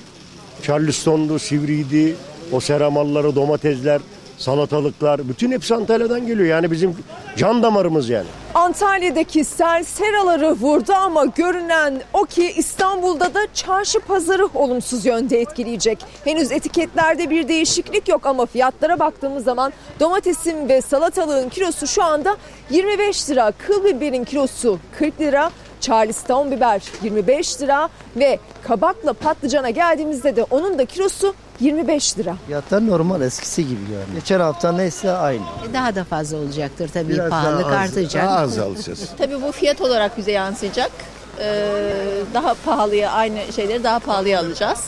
Charleston'du, Sivriydi, o sera malları, domatesler, salatalıklar bütün hepsi Antalya'dan geliyor. Yani bizim can damarımız yani. Antalya'daki sel seraları vurdu ama görünen o ki İstanbul'da da çarşı pazarı olumsuz yönde etkileyecek. Henüz etiketlerde bir değişiklik yok ama fiyatlara baktığımız zaman domatesin ve salatalığın kilosu şu anda 25 lira, kıl biberin kilosu 40 lira, Charleston biber 25 lira ve kabakla patlıcana geldiğimizde de onun da kilosu 25 lira. Fiyatlar normal eskisi gibi yani. Geçen hafta neyse aynı. Daha da fazla olacaktır tabii Biraz pahalılık daha az- artacak. daha az alacağız. tabii bu fiyat olarak bize yansıyacak. Ee, daha pahalıya aynı şeyleri daha pahalıya alacağız.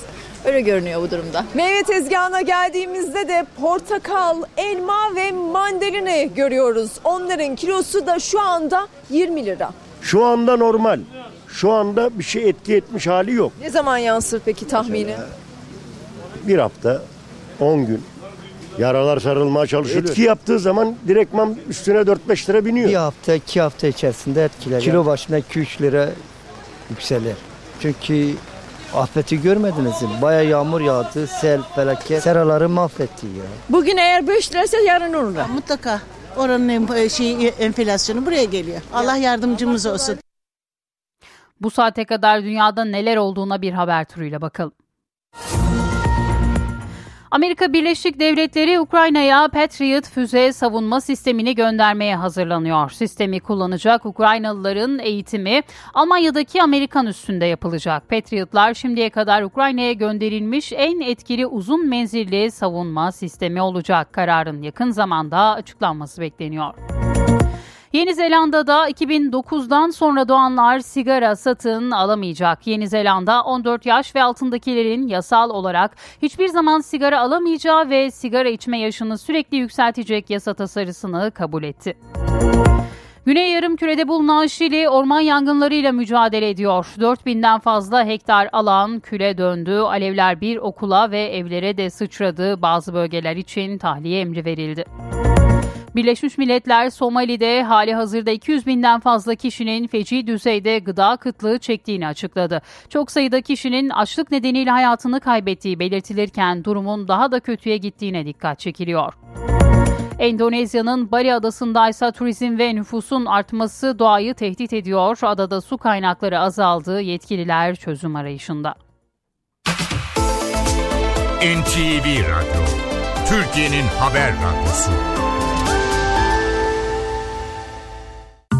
Öyle görünüyor bu durumda. Meyve tezgahına geldiğimizde de portakal, elma ve mandalina görüyoruz. Onların kilosu da şu anda 20 lira. Şu anda normal. Şu anda bir şey etki etmiş hali yok. Ne zaman yansır peki tahmini? Bir hafta, 10 gün yaralar sarılmaya çalışıyor. Etki yaptığı zaman direktman üstüne 4-5 lira biniyor. Bir hafta iki hafta içerisinde etkiler. Kilo başına 2-3 lira yükselir. Çünkü afeti görmediniz mi? Baya yağmur yağdı, sel, felaket. Seraları mahvetti ya. Bugün eğer 5 liraysa yarın 10 lira. Mutlaka. Oranın en- şey, enflasyonu buraya geliyor. Allah yardımcımız olsun. Bu saate kadar dünyada neler olduğuna bir haber turuyla bakalım. Amerika Birleşik Devletleri Ukrayna'ya Patriot füze savunma sistemini göndermeye hazırlanıyor. Sistemi kullanacak Ukraynalıların eğitimi Almanya'daki Amerikan üssünde yapılacak. Patriotlar şimdiye kadar Ukrayna'ya gönderilmiş en etkili uzun menzilli savunma sistemi olacak. Kararın yakın zamanda açıklanması bekleniyor. Yeni Zelanda'da 2009'dan sonra doğanlar sigara satın alamayacak. Yeni Zelanda 14 yaş ve altındakilerin yasal olarak hiçbir zaman sigara alamayacağı ve sigara içme yaşını sürekli yükseltecek yasa tasarısını kabul etti. Güney Yarımküre'de bulunan Şili orman yangınlarıyla mücadele ediyor. 4000'den fazla hektar alan küle döndü. Alevler bir okula ve evlere de sıçradı. Bazı bölgeler için tahliye emri verildi. Birleşmiş Milletler Somali'de hali hazırda 200 binden fazla kişinin feci düzeyde gıda kıtlığı çektiğini açıkladı. Çok sayıda kişinin açlık nedeniyle hayatını kaybettiği belirtilirken durumun daha da kötüye gittiğine dikkat çekiliyor. Endonezya'nın Bali adasında ise turizm ve nüfusun artması doğayı tehdit ediyor. Adada su kaynakları azaldı. Yetkililer çözüm arayışında. NTV Radyo, Türkiye'nin haber radyosu.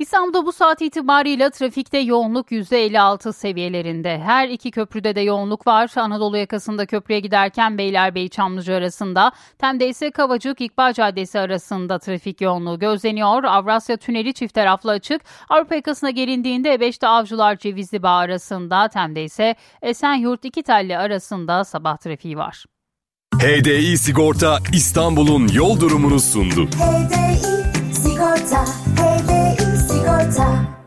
İstanbul'da bu saat itibarıyla trafikte yoğunluk %56 seviyelerinde. Her iki köprüde de yoğunluk var. Anadolu yakasında köprüye giderken Beylerbeyi Çamlıca arasında, Tem'de ise Kavacık İkbal Caddesi arasında trafik yoğunluğu gözleniyor. Avrasya Tüneli çift taraflı açık. Avrupa yakasına gelindiğinde E5'te Avcılar Cevizli Bağ arasında, Tem'de ise Esenyurt İki Telli arasında sabah trafiği var. HDI Sigorta İstanbul'un yol durumunu sundu. HDI sigorta, time.